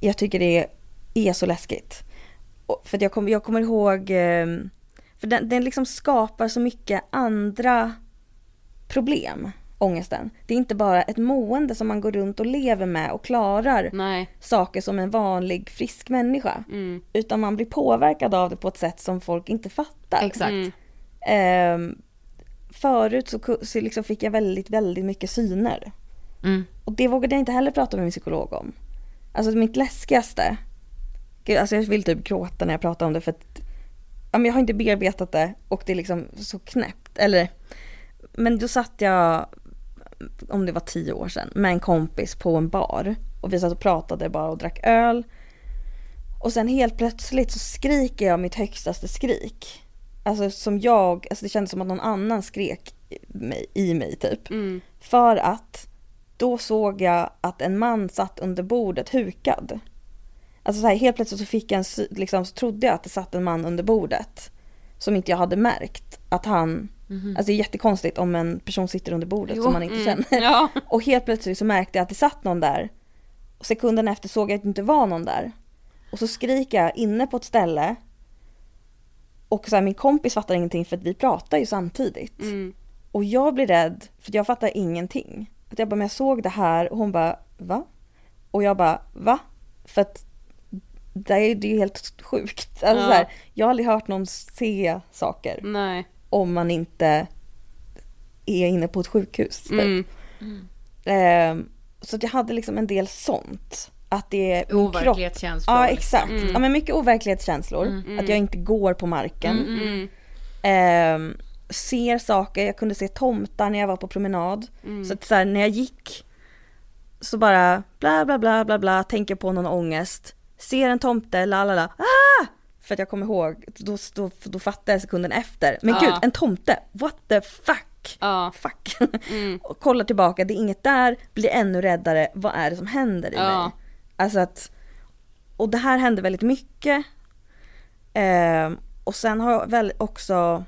jag tycker det är så läskigt. Och för att jag, kommer, jag kommer ihåg, eh, för den, den liksom skapar så mycket andra problem, ångesten. Det är inte bara ett mående som man går runt och lever med och klarar nej, saker som en vanlig frisk människa. mm, Utan man blir påverkad av det på ett sätt som folk inte fattar. Exakt. Ehm, förut så, så liksom fick jag väldigt, väldigt mycket syner. Mm. Och det vågade jag inte heller prata med min psykolog om. Alltså mitt läskigaste, Gud, alltså jag vill typ gråta när jag pratar om det för att ja, men jag har inte bearbetat det och det är liksom så knäppt. Eller, men då satt jag, om det var tio år sedan, med en kompis på en bar. Och vi satt och pratade bara och drack öl. Och sen helt plötsligt så skriker jag mitt högstaste skrik. Alltså som jag, alltså det kändes som att någon annan skrek i mig, i mig typ. mm, För att då såg jag att en man satt under bordet hukad. Alltså så här, helt plötsligt så fick jag en, liksom, så trodde jag att det satt en man under bordet. Som inte jag hade märkt att han, alltså det är jättekonstigt om en person sitter under bordet som man inte mm, känner. ja, Och helt plötsligt så märkte jag att det satt någon där. Och sekunden efter såg jag att det inte var någon där. Och så skriker jag inne på ett ställe. Och så här, min kompis fattar ingenting för att vi pratar ju samtidigt. mm, Och jag blir rädd för jag fattar ingenting. Att jag bara, men jag såg det här och hon bara, va? Och jag bara, va? För att det är ju helt sjukt. Alltså Ja. så här, jag har aldrig hört någon se saker Nej. om man inte är inne på ett sjukhus. typ. Mm. Ehm, så jag hade liksom en del sånt. Att det är. Overklighetskänslor. Ja exakt. Mm. Ja men mycket overklighetskänslor. Att jag inte går på marken. Mm. Ehm, ser saker, jag kunde se tomtar när jag var på promenad. Mm. Så att så här, när jag gick så bara bla bla bla bla bla, tänker på någon ångest. Ser en tomte, la la la, ah! För att jag kommer ihåg, då, då, då fattade jag sekunden efter. Men Ja. gud, en tomte, what the fuck? Ja. Fuck. Mm. och kollar tillbaka, det är inget där, blir ännu räddare, vad är det som händer i Ja. mig? Alltså att, och det här hände väldigt mycket. Ehm, och sen har jag väl också,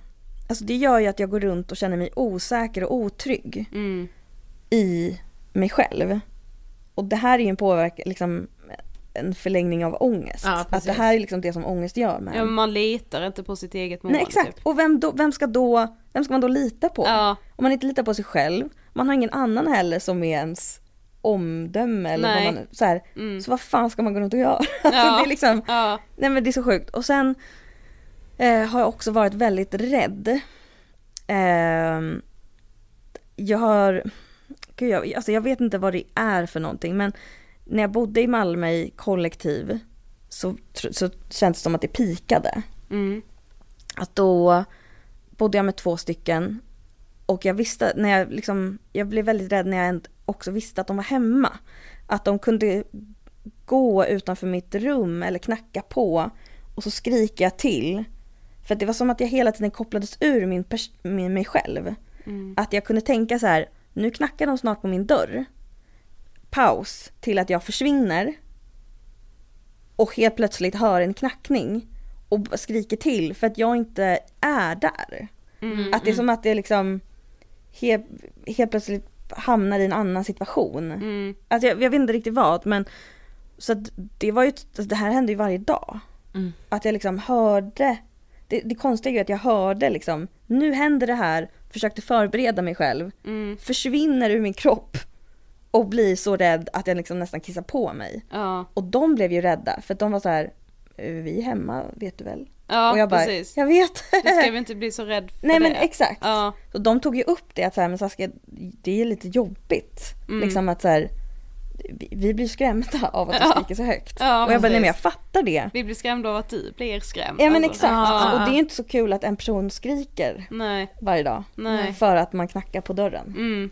alltså det gör ju att jag går runt och känner mig osäker och otrygg Mm. i mig själv. Och det här är ju en påverkan, liksom en förlängning av ångest. Ja, att det här är liksom det som ångest gör med Ja, en. men man litar inte på sitt eget mående. Nej exakt, Typ. och vem, då, vem ska då, vem ska man då lita på? Ja. Om man inte litar på sig själv, man har ingen annan heller som är ens omdöme eller Nej. vad man, så här, Mm. så vad fan ska man gå runt och göra? Alltså, Ja. det är liksom, Ja. nej men det är så sjukt. Och sen eh, har jag också varit väldigt rädd. Ehm, jag har, gud jag, alltså jag vet inte vad det är för någonting men när jag bodde i Malmö i kollektiv så, så känns det som att det pikade. Mm. Att då bodde jag med två stycken och jag visste, när jag liksom, jag blev väldigt rädd när jag också visste att de var hemma. Att de kunde gå utanför mitt rum eller knacka på och så skriker jag till. För det var som att jag hela tiden kopplades ur min, min mig själv. Mm. Att jag kunde tänka så här, nu knackar de snart på min dörr. Paus till att jag försvinner. Och helt plötsligt hör en knackning. Och skriker till för att jag inte är där. Mm. Att det är som att det liksom helt, helt plötsligt hamnar i en annan situation. Mm. Alltså jag, jag vet inte riktigt vad men så att det var ju, alltså det här hände ju varje dag. Mm. Att jag liksom hörde, det, det konstiga är ju att jag hörde liksom, nu händer det här, försökte förbereda mig själv, Mm. försvinner ur min kropp och blir så rädd att jag liksom nästan kissar på mig. Ja. Och de blev ju rädda för att de var så här, "Eh, vi är hemma vet du väl? Ja, och jag bara, precis. jag vet. Du ska väl inte bli så rädd för Nej det? men exakt. Ja. Så de tog ju upp det att så här, men Saskia, det är lite jobbigt. Mm. Liksom att så här, vi, vi blir skrämda av att du Ja. skriker så högt. Ja, och jag bara, nej men jag fattar det. Vi blir skrämda av att du blir skrämd. Ja men Alltså, exakt. ja. Och det är inte så kul att en person skriker Nej. varje dag. Nej. För att man knackar på dörren. Mm.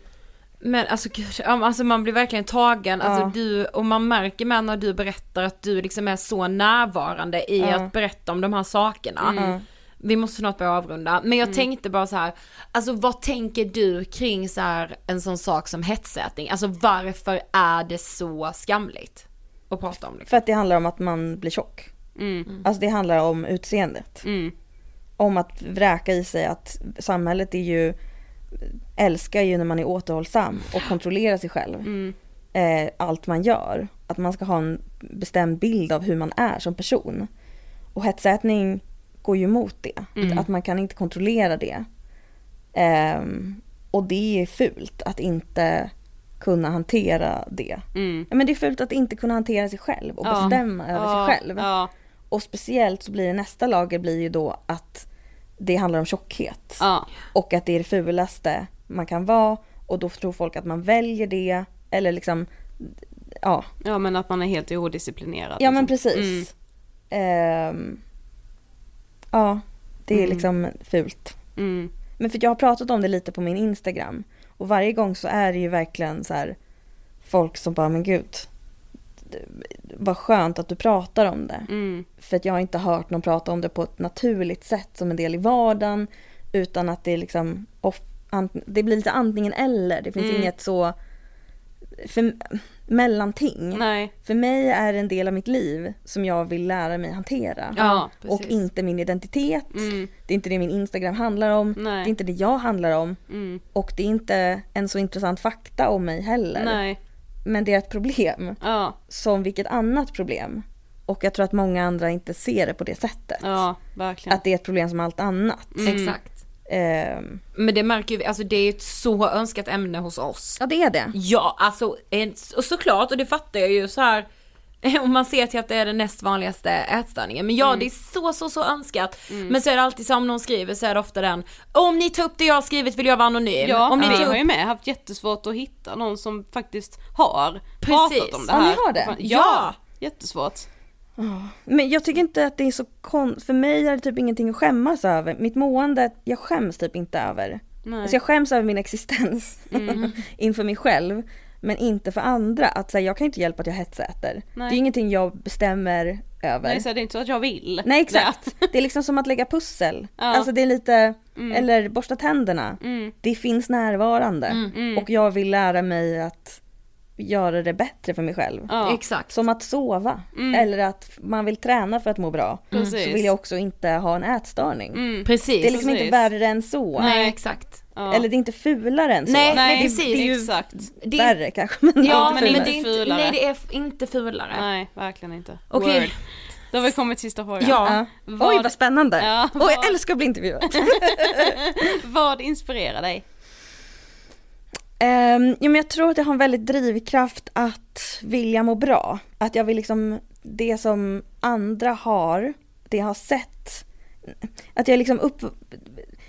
Men alltså gud, alltså man blir verkligen tagen, alltså Ja. du, och man märker med när du berättar att du liksom är så närvarande i Ja. att berätta om de här sakerna. Ja. Vi måste snart börja avrunda, men Mm. jag tänkte bara så här, alltså vad tänker du kring så här en sån sak som hetsätning? Alltså varför är det så skamligt att prata om liksom? För att det handlar om att man blir tjock. Mm. Alltså det handlar om utseendet. Mm. Om att vräka i sig att samhället är ju, älskar ju när man är återhållsam och kontrollerar sig själv. Mm. eh, allt man gör. Att man ska ha en bestämd bild av hur man är som person. Och hetsätning går ju emot det. Mm. Att man kan inte kontrollera det. Ehm, och det är fult att inte kunna hantera det. Mm. Men det är fult att inte kunna hantera sig själv och Ja. bestämma över Ja, sig själv. Ja. Och speciellt så blir nästa lager blir ju då att det handlar om tjockhet. Ja. Och att det är det fulaste man kan vara och då tror folk att man väljer det. Eller liksom, ja. ja men att man är helt odisciplinerad. Ja men liksom. precis. Ehm, ja, det är Mm. liksom fult. Mm. Men för jag har pratat om det lite på min Instagram. Och varje gång så är det ju verkligen så här folk som bara, men gud. Vad skönt att du pratar om det. Mm. För att jag har inte hört någon prata om det på ett naturligt sätt som en del i vardagen. Utan att det är liksom, off, ant, det blir lite antingen eller. Det finns Mm. inget så för, mellanting. Nej. För mig är det en del av mitt liv som jag vill lära mig hantera. Ja, och inte min identitet. Mm. Det är inte det min Instagram handlar om. Nej. Det är inte det jag handlar om. Mm. Och det är inte en så intressant fakta om mig heller. Nej. Men det är ett problem. Ja. Som vilket annat problem. Och jag tror att många andra inte ser det på det sättet. Ja, verkligen. Att det är ett problem som allt annat. Mm. Exakt. Ehm, Men det märker vi, alltså det är ett så önskat ämne hos oss. ja det är det. Ja, alltså en, och såklart, och det fattar jag ju så här. Och man ser till att det är den näst vanligaste ätstörningen. Men ja, Mm. det är så, så, så önskat. Men så är det alltid så om någon skriver så är det ofta den, om ni tar upp det jag har skrivit vill jag vara anonym. Ja, om ni vi tar har upp... ju med haft jättesvårt att hitta någon som faktiskt har Precis. pratat om det Ja, här. ni har det? Ja, Ja. jättesvårt. Men jag tycker inte att det är så kon... För mig är det typ ingenting att skämmas över. Mitt mående, jag skäms typ inte över. Nej. Alltså jag skäms över min existens inför mig själv. Men inte för andra. Att säga, jag kan inte hjälpa att jag hetsäter. Nej. Det är ingenting jag bestämmer över. Nej, så det är inte så att jag vill. Nej exakt. Det är liksom som att lägga pussel. Ja. Alltså det är lite, eller borsta tänderna. Mm. Det finns närvarande. Och jag vill lära mig att göra det bättre för mig själv. Ja. Exakt. Som att sova. Eller att man vill träna för att må bra. Precis. Så vill jag också inte ha en ätstörning. Mm. Precis. Det är liksom inte Precis. värre än så. Nej, exakt. Ja. Eller det är inte fulare än så. Nej, Nej, nej, precis. det är ju exakt. Det- Värre kanske. Men Ja, inte men, det inte, fulare. nej det är inte fulare. Nej, verkligen inte. Okej. Word. Då har vi kommit till sista frågan. Ja. Vad- Oj vad spännande. Ja, Oj jag vad- älskar att bli intervjuad. Vad inspirerar dig? Um, ja, men jag tror att jag har en väldigt drivkraft att vilja må bra. Att jag vill liksom, det som andra har, det jag har sett. Att jag liksom upp,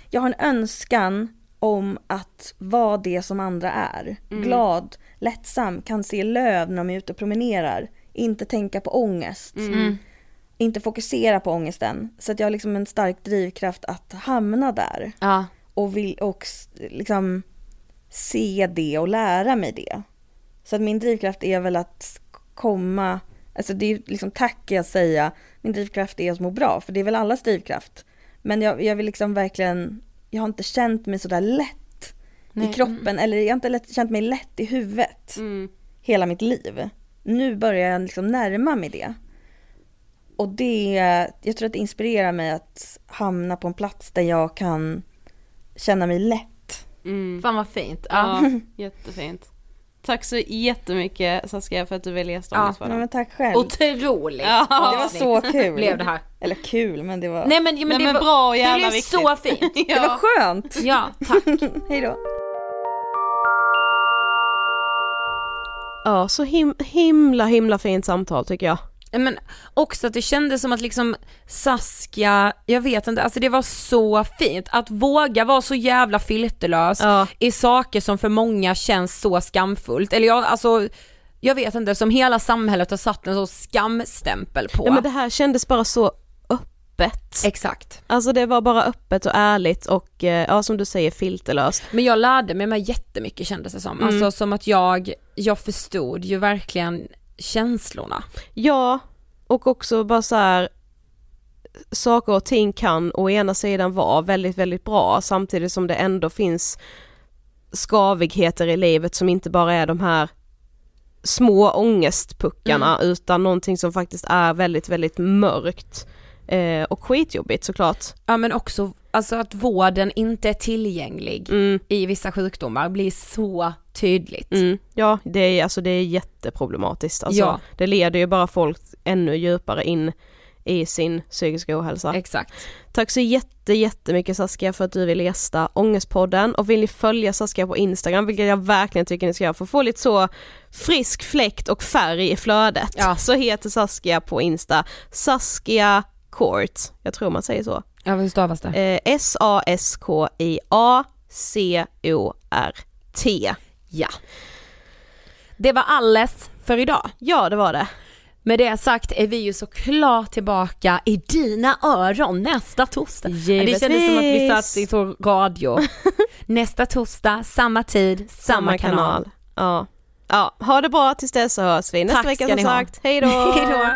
jag har en önskan om att vara det som andra är. Glad, lättsam, kan se löv när de är ute och promenerar. Inte tänka på ångest. Inte fokusera på ångesten. Så att jag har liksom en stark drivkraft att hamna där Ja. och vill och liksom se det och lära mig det. Så att min drivkraft är väl att komma, alltså det är liksom tack jag säga, min drivkraft är att må bra, för det är väl allas drivkraft. Men jag, jag vill liksom verkligen, jag har inte känt mig sådär lätt i kroppen, eller jag har inte lätt, känt mig lätt i huvudet Mm. hela mitt liv. Nu börjar jag liksom närma mig det. Och det, jag tror att det inspirerar mig att hamna på en plats där jag kan känna mig lätt. Mm. Fan vad fint. Ja. Ja, jättefint. Tack så jättemycket Saskia för att du ville gästa Ja. oss Ja, men tack själv. Otroligt Ja. det var så kul. blev det här. Eller kul, men det var, Nej men, ja, men Nej, det men var bra och det jävla blev viktigt. så fint. det var skönt. Ja, tack. Hej då. Ja, så him himla himla fint samtal tycker jag. Men också att det kändes som att liksom Saskia, jag vet inte, alltså det var så fint att våga vara så jävla filterlös Ja. i saker som för många känns så skamfullt. Eller jag, alltså, jag vet inte, som hela samhället har satt en så skamstämpel på. Ja men det här kändes bara så öppet. Exakt. Alltså det var bara öppet och ärligt och eh, ja som du säger filterlöst. Men jag lärde mig med jättemycket kändes det som. Alltså som att jag, jag förstod ju verkligen känslorna. Ja, och också bara så här saker och ting kan å ena sidan vara väldigt, väldigt bra samtidigt som det ändå finns skavigheter i livet som inte bara är de här små ångestpuckarna utan någonting som faktiskt är väldigt, väldigt mörkt eh, och skitjobbigt såklart. Ja men också, alltså att vården inte är tillgänglig Mm, i vissa sjukdomar blir så tydligt. mm. Ja, det är, alltså det är jätteproblematiskt. Alltså, Ja. Det leder ju bara folk ännu djupare in i sin psykiska ohälsa. Exakt. Tack så jätte, jättemycket Saskia för att du ville gästa Ångestpodden och vill ni följa Saskia på Instagram, vilket jag verkligen tycker ni ska göra för att få lite så frisk fläkt och färg i flödet, Ja. så heter Saskia på Insta Saskia Court, jag tror man säger så. Ja hur stavas det? Eh, S-A-S-K-I-A-C-O-R-T. Ja. Det var alles för idag. Ja, det var det. Med det sagt är vi ju såklart tillbaka i dina öron nästa torsdag. Ja, Det kändes som att vi satt i så radio. nästa torsdag, samma tid, samma, kanal. Ja. ja, ha det bra tills dess så hörs vi nästa Tack vecka som sagt. Hej då!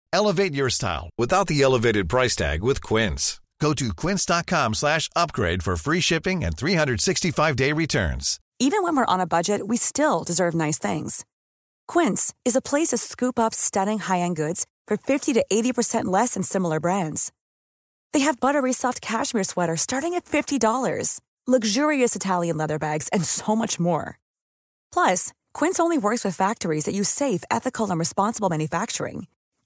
Elevate your style without the elevated price tag with Quince. Go to quince.com slash upgrade for free shipping and 365-day returns. Even when we're on a budget, we still deserve nice things. Quince is a place to scoop up stunning high-end goods for 50 to 80% less than similar brands. They have buttery soft cashmere sweaters starting at $50, luxurious Italian leather bags, and so much more. Plus, Quince only works with factories that use safe, ethical, and responsible manufacturing.